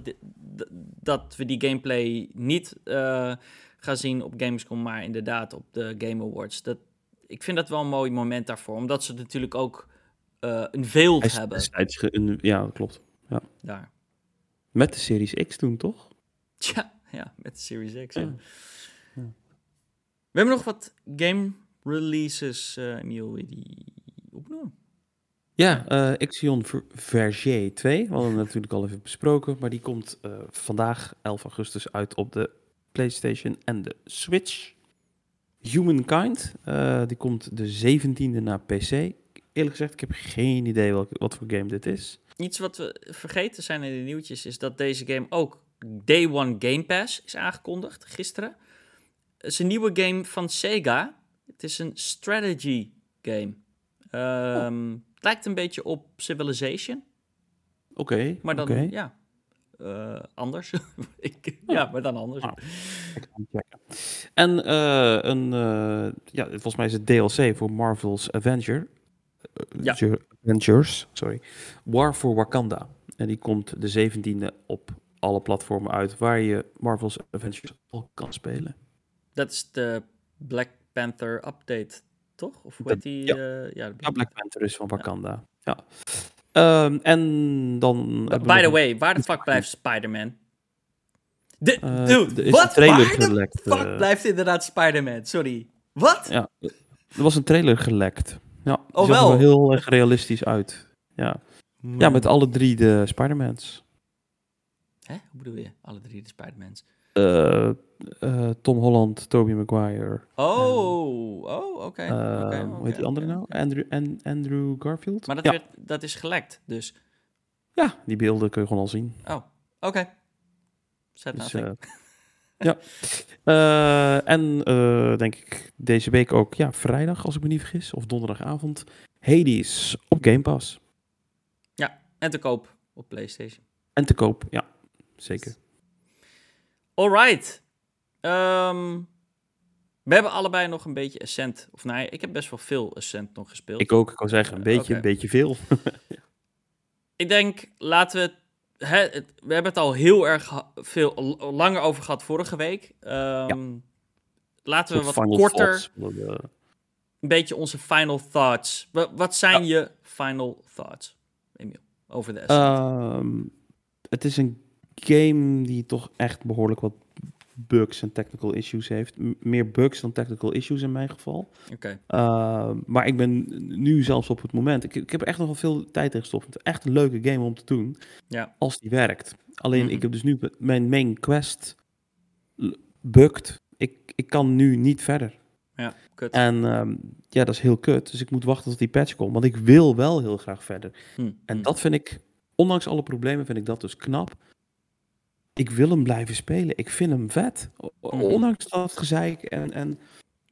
dat we die gameplay niet eh, gaan zien op Gamescom, maar inderdaad op de Game Awards. Dat, ik vind dat wel een mooi moment daarvoor, omdat ze natuurlijk ook eh, een veeld is hebben een- ja, dat klopt. daar. Met de Series X toen, toch? Tja, ja, met de Series X. ja. Ja. Ja. We hebben nog wat game releases, eh Emiel, wil je die opnoemen? Ja, eh Ixion Ver- Verge 2. We hadden hem natuurlijk al even besproken. Maar die komt eh, vandaag, 11 augustus, uit op de PlayStation en de Switch. Humankind, eh, die komt de 17e naar PC. Eerlijk gezegd, ik heb geen idee wat voor game dit is. Iets wat we vergeten zijn in de nieuwtjes is dat deze game ook Day One Game Pass is aangekondigd gisteren. Het is een nieuwe game van Sega. Het is een strategy game. Het lijkt een beetje op Civilization, Oké, maar dan ja, eh, anders. Ik, ja, maar dan anders. Ah. En eh, een, eh, ja, volgens mij is het DLC voor Marvel's Avenger. Ja. Avengers, sorry. War for Wakanda. En die komt de 17e op alle platformen uit waar je Marvel's Avengers al kan spelen. Dat is de Black Panther update, toch? Of hoe heet die? ja. ja, Ja, Black Panther is van Wakanda. Ja. Ehm, en dan. By the nog- way, waar de fuck blijft Spider-Man? De, Eh, dude, wat? waar de fuck eh. blijft inderdaad Spider-Man? Sorry. Wat? Ja, er was een trailer gelekt. Ja, Oh, zag er wel? heel erg realistisch uit. Ja. ja, met alle drie de Spider-Mans. Hè? Hoe bedoel je? Alle drie de Spider-Mans. Eh, eh, Tom Holland, Tobey Maguire. Oh, oh, oké. eh, oké, hoe oké, heet die andere nou? Andrew, en, Andrew Garfield? Maar dat, ja. werd, dat is gelekt, dus... ja, die beelden kun je gewoon al zien. Oh, oké. Zet Dus, nou. eh, ja. En denk ik deze week ook, ja, vrijdag als ik me niet vergis, of donderdagavond, Hades op Game Pass. ja, en te koop op PlayStation. En te koop, ja, zeker. Alright. Ehm, we hebben allebei nog een beetje Ascent. Of nee, ik heb best wel veel Ascent nog gespeeld. Ik ook, ik kan zeggen, een beetje, een beetje veel. Ik denk, laten we het, hè, het- We hebben het al heel erg veel langer over gehad vorige week. Ehm, Laten we wat final korter, thoughts. Een beetje onze final thoughts. Wa- wat zijn je final thoughts, Emiel, over de Ascent? Ehm, het is een game die toch echt behoorlijk wat bugs en technical issues heeft. M- meer bugs dan technical issues in mijn geval. Oké, Ehm, maar ik ben nu zelfs op het moment. Ik, ik heb er echt nog wel veel tijd in gestopt. Het is echt een leuke game om te doen. Ja. Als die werkt. Alleen Mhm. ik heb dus nu mijn main quest bugt. Ik, ik kan nu niet verder. ja, kut. En ehm, ja, dat is heel kut. Dus ik moet wachten tot die patch komt. Want ik wil wel heel graag verder. Hm, En hm. dat vind ik, ondanks alle problemen, vind ik dat dus knap. Ik wil hem blijven spelen. Ik vind hem vet. Mhm. Ondanks dat gezeik. En, en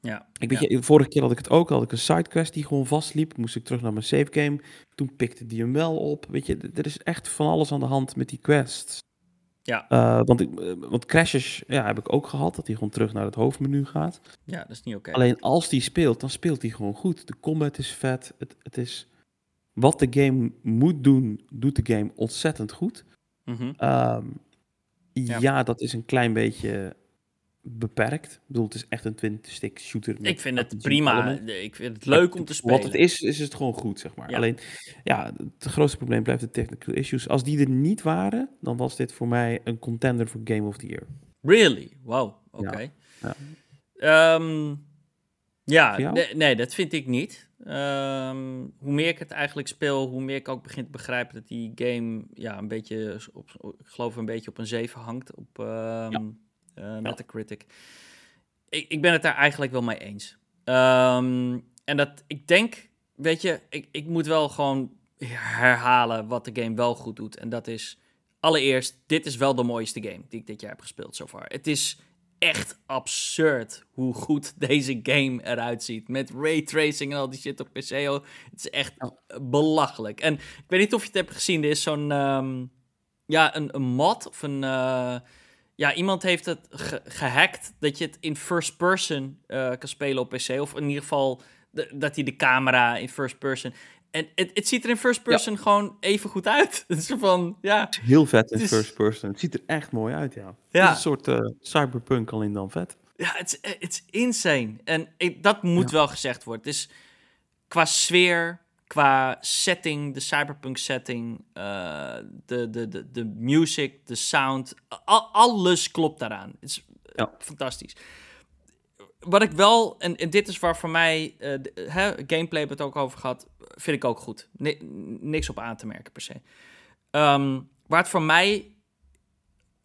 Ja, ik weet ja. je, vorige keer had ik het ook. Had ik een sidequest die gewoon vastliep. Moest ik terug naar mijn save game. Toen pikte die hem wel op. Weet je, er is echt van alles aan de hand met die quests. Ja. Eh, want, ik, eh, want crashes ja, heb ik ook gehad. Dat hij gewoon terug naar het hoofdmenu gaat. ja, dat is niet oké. Alleen als die speelt, dan speelt hij gewoon goed. De combat is vet. Het, het is wat de game moet doen, doet de game ontzettend goed. Mhm. Ehm, Ja. ja. dat is een klein beetje beperkt. Ik bedoel, het is echt een twin-stick shooter. met Ik vind het prima. elementen. Ik vind het leuk om te spelen. Wat het is, is het gewoon goed, zeg maar. Ja. Alleen, ja, het grootste probleem blijft de technical issues. Als die er niet waren, dan was dit voor mij een contender voor Game of the Year. Really? Wow, oké. Ja. Ehm, ja, nee, nee, dat vind ik niet. Ehm, hoe meer ik het eigenlijk speel, hoe meer ik ook begin te begrijpen dat die game ja, een beetje, op, ik geloof een beetje op een 7 hangt op ehm, eh, Metacritic. Ik, ik ben het daar eigenlijk wel mee eens. Ehm, en dat, ik denk, weet je, ik, ik moet wel gewoon herhalen wat de game wel goed doet. En dat is, allereerst, dit is wel de mooiste game die ik dit jaar heb gespeeld zover. Het is echt absurd hoe goed deze game eruit ziet. Met raytracing en al die shit op PC. Oh, het is echt belachelijk. En ik weet niet of je het hebt gezien. Er is zo'n ehm, ja, een, een mod of een... eh, ja, iemand heeft het ge- gehackt dat je het in first person eh, kan spelen op PC. Of in ieder geval dat hij de camera in first person... En het, het ziet er in first person gewoon even goed uit. Het is van, ja... Het is heel vet in is- first person. Het ziet er echt mooi uit, ja. Ja. Het is een soort eh, cyberpunk alleen dan vet. Ja, het is, het is insane. En ik, dat moet Ja. wel gezegd worden. Het is qua sfeer, qua setting, de cyberpunk setting, eh, de, de, de, de music, de sound, al- alles klopt daaraan. Het is eh, Ja. fantastisch. Wat ik wel, en, en dit is waar voor mij, eh, de- hè, gameplay hebben we het ook over gehad, vind ik ook goed. Ni- niks op aan te merken per se. Ehm, waar het voor mij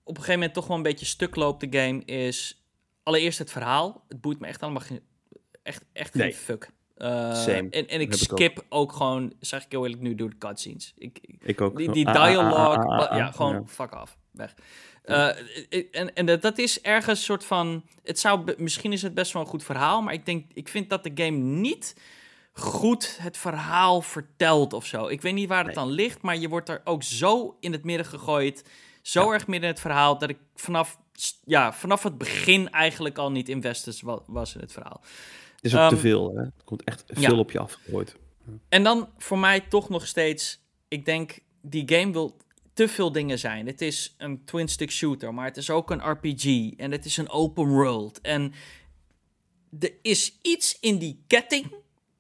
op een gegeven moment toch wel een beetje stuk loopt, de game, is allereerst het verhaal. Het boeit me echt allemaal geen, echt, echt Nee. geen fuck. Same. En, en ik Heb ik ook. skip ook. gewoon, zeg ik heel eerlijk nu, door de cutscenes. Ik, ik- ook. die, die Ah, ah, dialogue, ah, ah, ah, ja, gewoon ja. fuck af, weg. Eh, en en dat, is ergens een soort van, het zou, misschien is het best wel een goed verhaal, maar ik denk, ik vind dat de game niet goed het verhaal vertelt of zo. Ik weet niet waar het Nee. dan ligt, maar je wordt er ook zo in het midden gegooid, zo Ja. erg midden in het verhaal, dat ik vanaf, ja, vanaf het begin eigenlijk al niet invested wa- was in het verhaal. Het is ook Ehm, te veel, hè? Het komt echt ja. veel op je afgegooid. En dan voor mij toch nog steeds, ik denk, die game wil te veel dingen zijn. Het is een twin-stick shooter, maar het is ook een RPG en het is een open world. En er is iets in die ketting,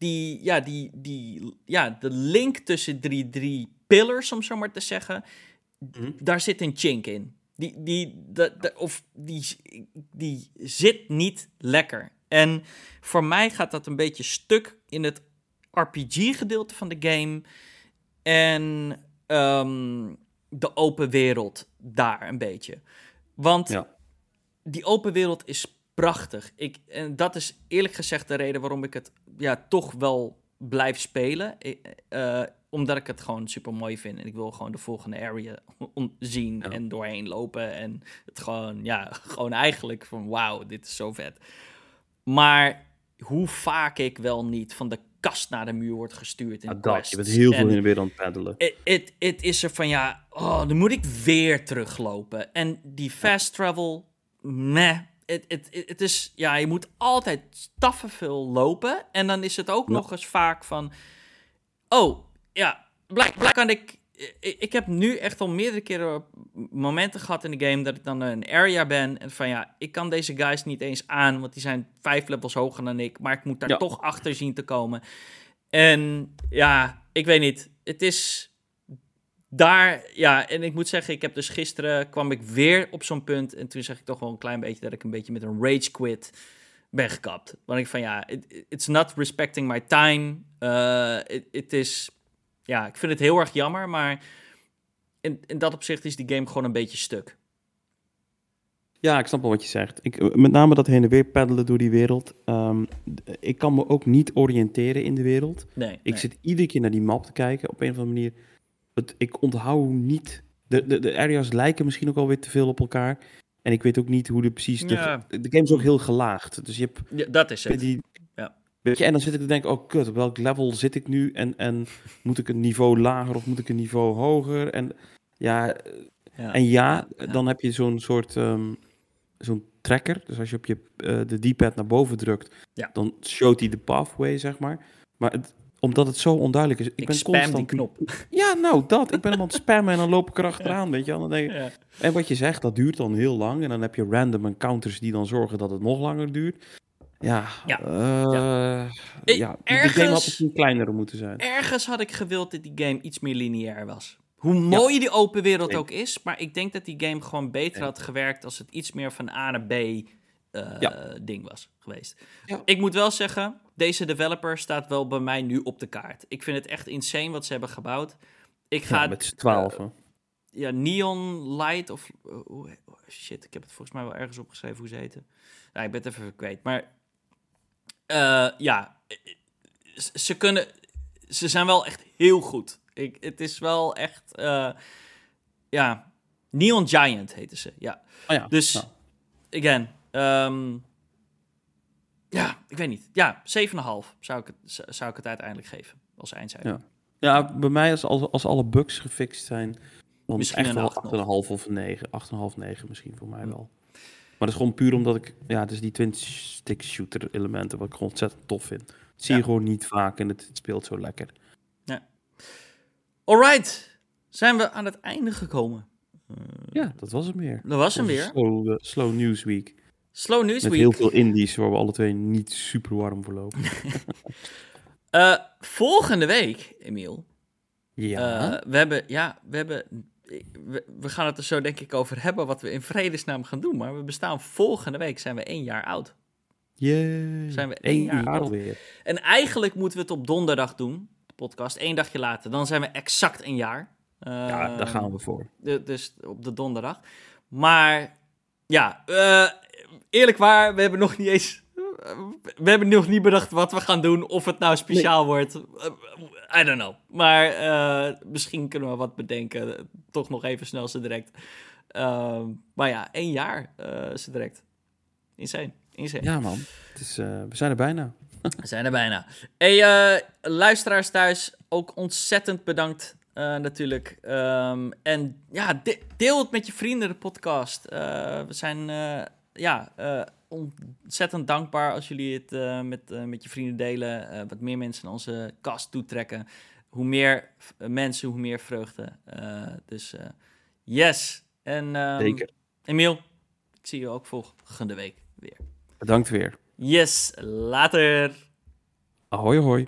die, ja, die, die, ja, de link tussen drie, drie pillars, om zo maar te zeggen, Mhm. daar zit een chink in. Die, die, de, de- of die, die zit niet lekker. En voor mij gaat dat een beetje stuk in het RPG-gedeelte van de game. En ehm, de open wereld daar een beetje. Want Ja. die open wereld is prachtig. Ik, en dat is eerlijk gezegd de reden waarom ik het ja, toch wel blijf spelen. Eh, omdat ik het gewoon super mooi vind. En ik wil gewoon de volgende area zien Ja. en doorheen lopen. En het gewoon, ja, gewoon eigenlijk van wauw, dit is zo vet. Maar hoe vaak ik wel niet van de kast naar de muur word gestuurd in Ja, dat. Je bent heel veel in de wereld aan het peddelen. het is er van ja, oh, dan moet ik weer teruglopen. En die fast travel, meh. Het, het, het het is, ja, je moet altijd staffen veel lopen. En dan is het ook Ja. nog eens vaak van, oh, ja, blijkbaar kan ik... Ik ik heb nu echt al meerdere keren momenten gehad in de game dat ik dan een area ben. En van ja, ik kan deze guys niet eens aan, want die zijn vijf levels hoger dan ik. Maar ik moet daar Ja. toch achter zien te komen. En ja, ik weet niet. Het is daar, ja, en ik moet zeggen, ik heb dus gisteren kwam ik weer op zo'n punt. En toen zeg ik toch wel een klein beetje dat ik een beetje met een rage quit ben gekapt. Want ik van ja, it- it's not respecting my time. Eh, Het is, ja, ik vind het heel erg jammer, maar in, in dat opzicht is die game gewoon een beetje stuk. Ja, ik snap wel wat je zegt. Ik, met name dat heen en weer peddelen door die wereld. Ehm, ik kan me ook niet oriënteren in de wereld. Nee, Ik nee. zit iedere keer naar die map te kijken op een of andere manier. Het, ik onthoud niet. De, de, de areas lijken misschien ook alweer te veel op elkaar. En ik weet ook niet hoe de precies. De, Ja. de game is ook heel gelaagd. Dus je hebt Ja, dat is het. die. Ja. Weet je, en dan zit ik te denken, oh kut, op welk level zit ik nu? En, en moet ik een niveau lager of moet ik een niveau hoger? En ja, Ja. en ja, dan heb je zo'n soort ehm, zo'n tracker. Dus als je op je eh, de D-pad naar boven drukt, Ja. dan showt hij de pathway, zeg maar. Maar het, omdat het zo onduidelijk is, ik, ik ben spam constant... die knop. Ja, nou dat. Ik ben hem aan het spammen en dan loop ik erachteraan, weet je wel. Dan denk ik- Ja. En wat je zegt, dat duurt dan heel lang. En dan heb je random encounters die dan zorgen dat het nog langer duurt. Ja, Ja. ja. Ik- ja. De ergens- game had misschien kleiner moeten zijn. Ergens had ik gewild dat die game iets meer lineair was. Hoe mooi die open wereld Nee. ook is, maar ik denk dat die game gewoon beter Nee. had gewerkt als het iets meer van A naar B eh, ding was geweest. Ik moet wel zeggen, deze developer staat wel bij mij nu op de kaart. Ik vind het echt insane wat ze hebben gebouwd. Ik ga Ja, met z'n twaalf. ja, Neon Light of... eh, oh, shit, ik heb het volgens mij wel ergens opgeschreven hoe ze heten. Nou, ik ben het even kwijt. Maar eh, ja, eh, ze kunnen... Ze zijn wel echt heel goed. Ik, het is wel echt... eh, ja, Neon Giant heten ze, ja. oh ja, Dus, nou, again, Ehm, ja, ik weet niet. Ja, 7,5 zou ik, het, zou ik het uiteindelijk geven als eindcijfer. Ja. Ja, bij mij als, als, als alle bugs gefixt zijn, dan Misschien echt een wel acht nog. 8,5 of een 9. 8,5, 9 misschien voor mij wel. Maar dat is gewoon puur omdat ik, ja, het is die twin stick shooter elementen wat ik gewoon ontzettend tof vind. Dat zie Ja. je gewoon niet vaak en het, het speelt zo lekker. Alright, zijn we aan het einde gekomen. Ja, dat was het meer. Dat was hem weer. Slow, eh, slow News Week. Slow News Met Week. heel veel indies waar we alle twee niet super warm voor lopen. Eh, volgende week, Emiel. Ja. eh, we hebben, ja, we hebben. We, we gaan het er zo denk ik over hebben wat we in vredesnaam gaan doen. Maar we bestaan volgende week zijn we één jaar oud. Yay. zijn we één Eén jaar jaar oud. alweer. En eigenlijk moeten we het op donderdag doen, de podcast. één dagje later. Dan zijn we exact een jaar. Ja, Eh, daar gaan we voor. dus op de donderdag. Maar ja, eerlijk waar, we hebben nog niet eens. We hebben nog niet bedacht wat we gaan doen. Of het nou speciaal wordt. Eh, I don't know. Maar eh, misschien kunnen we wat bedenken. Toch nog even snel zo direct. Ehm, maar ja, één jaar uh, zo direct. Insane. Insane. Ja, man. Het is, we zijn er bijna. We zijn er bijna. Hey, luisteraars thuis, ook ontzettend bedankt natuurlijk. Ehm, en ja, de- deel het met je vrienden, de podcast. We zijn ja, eh, ontzettend dankbaar als jullie het eh, met, eh, met je vrienden delen. Wat meer mensen naar onze cast toetrekken. Hoe meer mensen, hoe meer vreugde. Dus yes. En ehm, Zeker. Emiel, ik zie je ook volgende week weer. Bedankt weer. Yes, later. Ahoy, ahoy.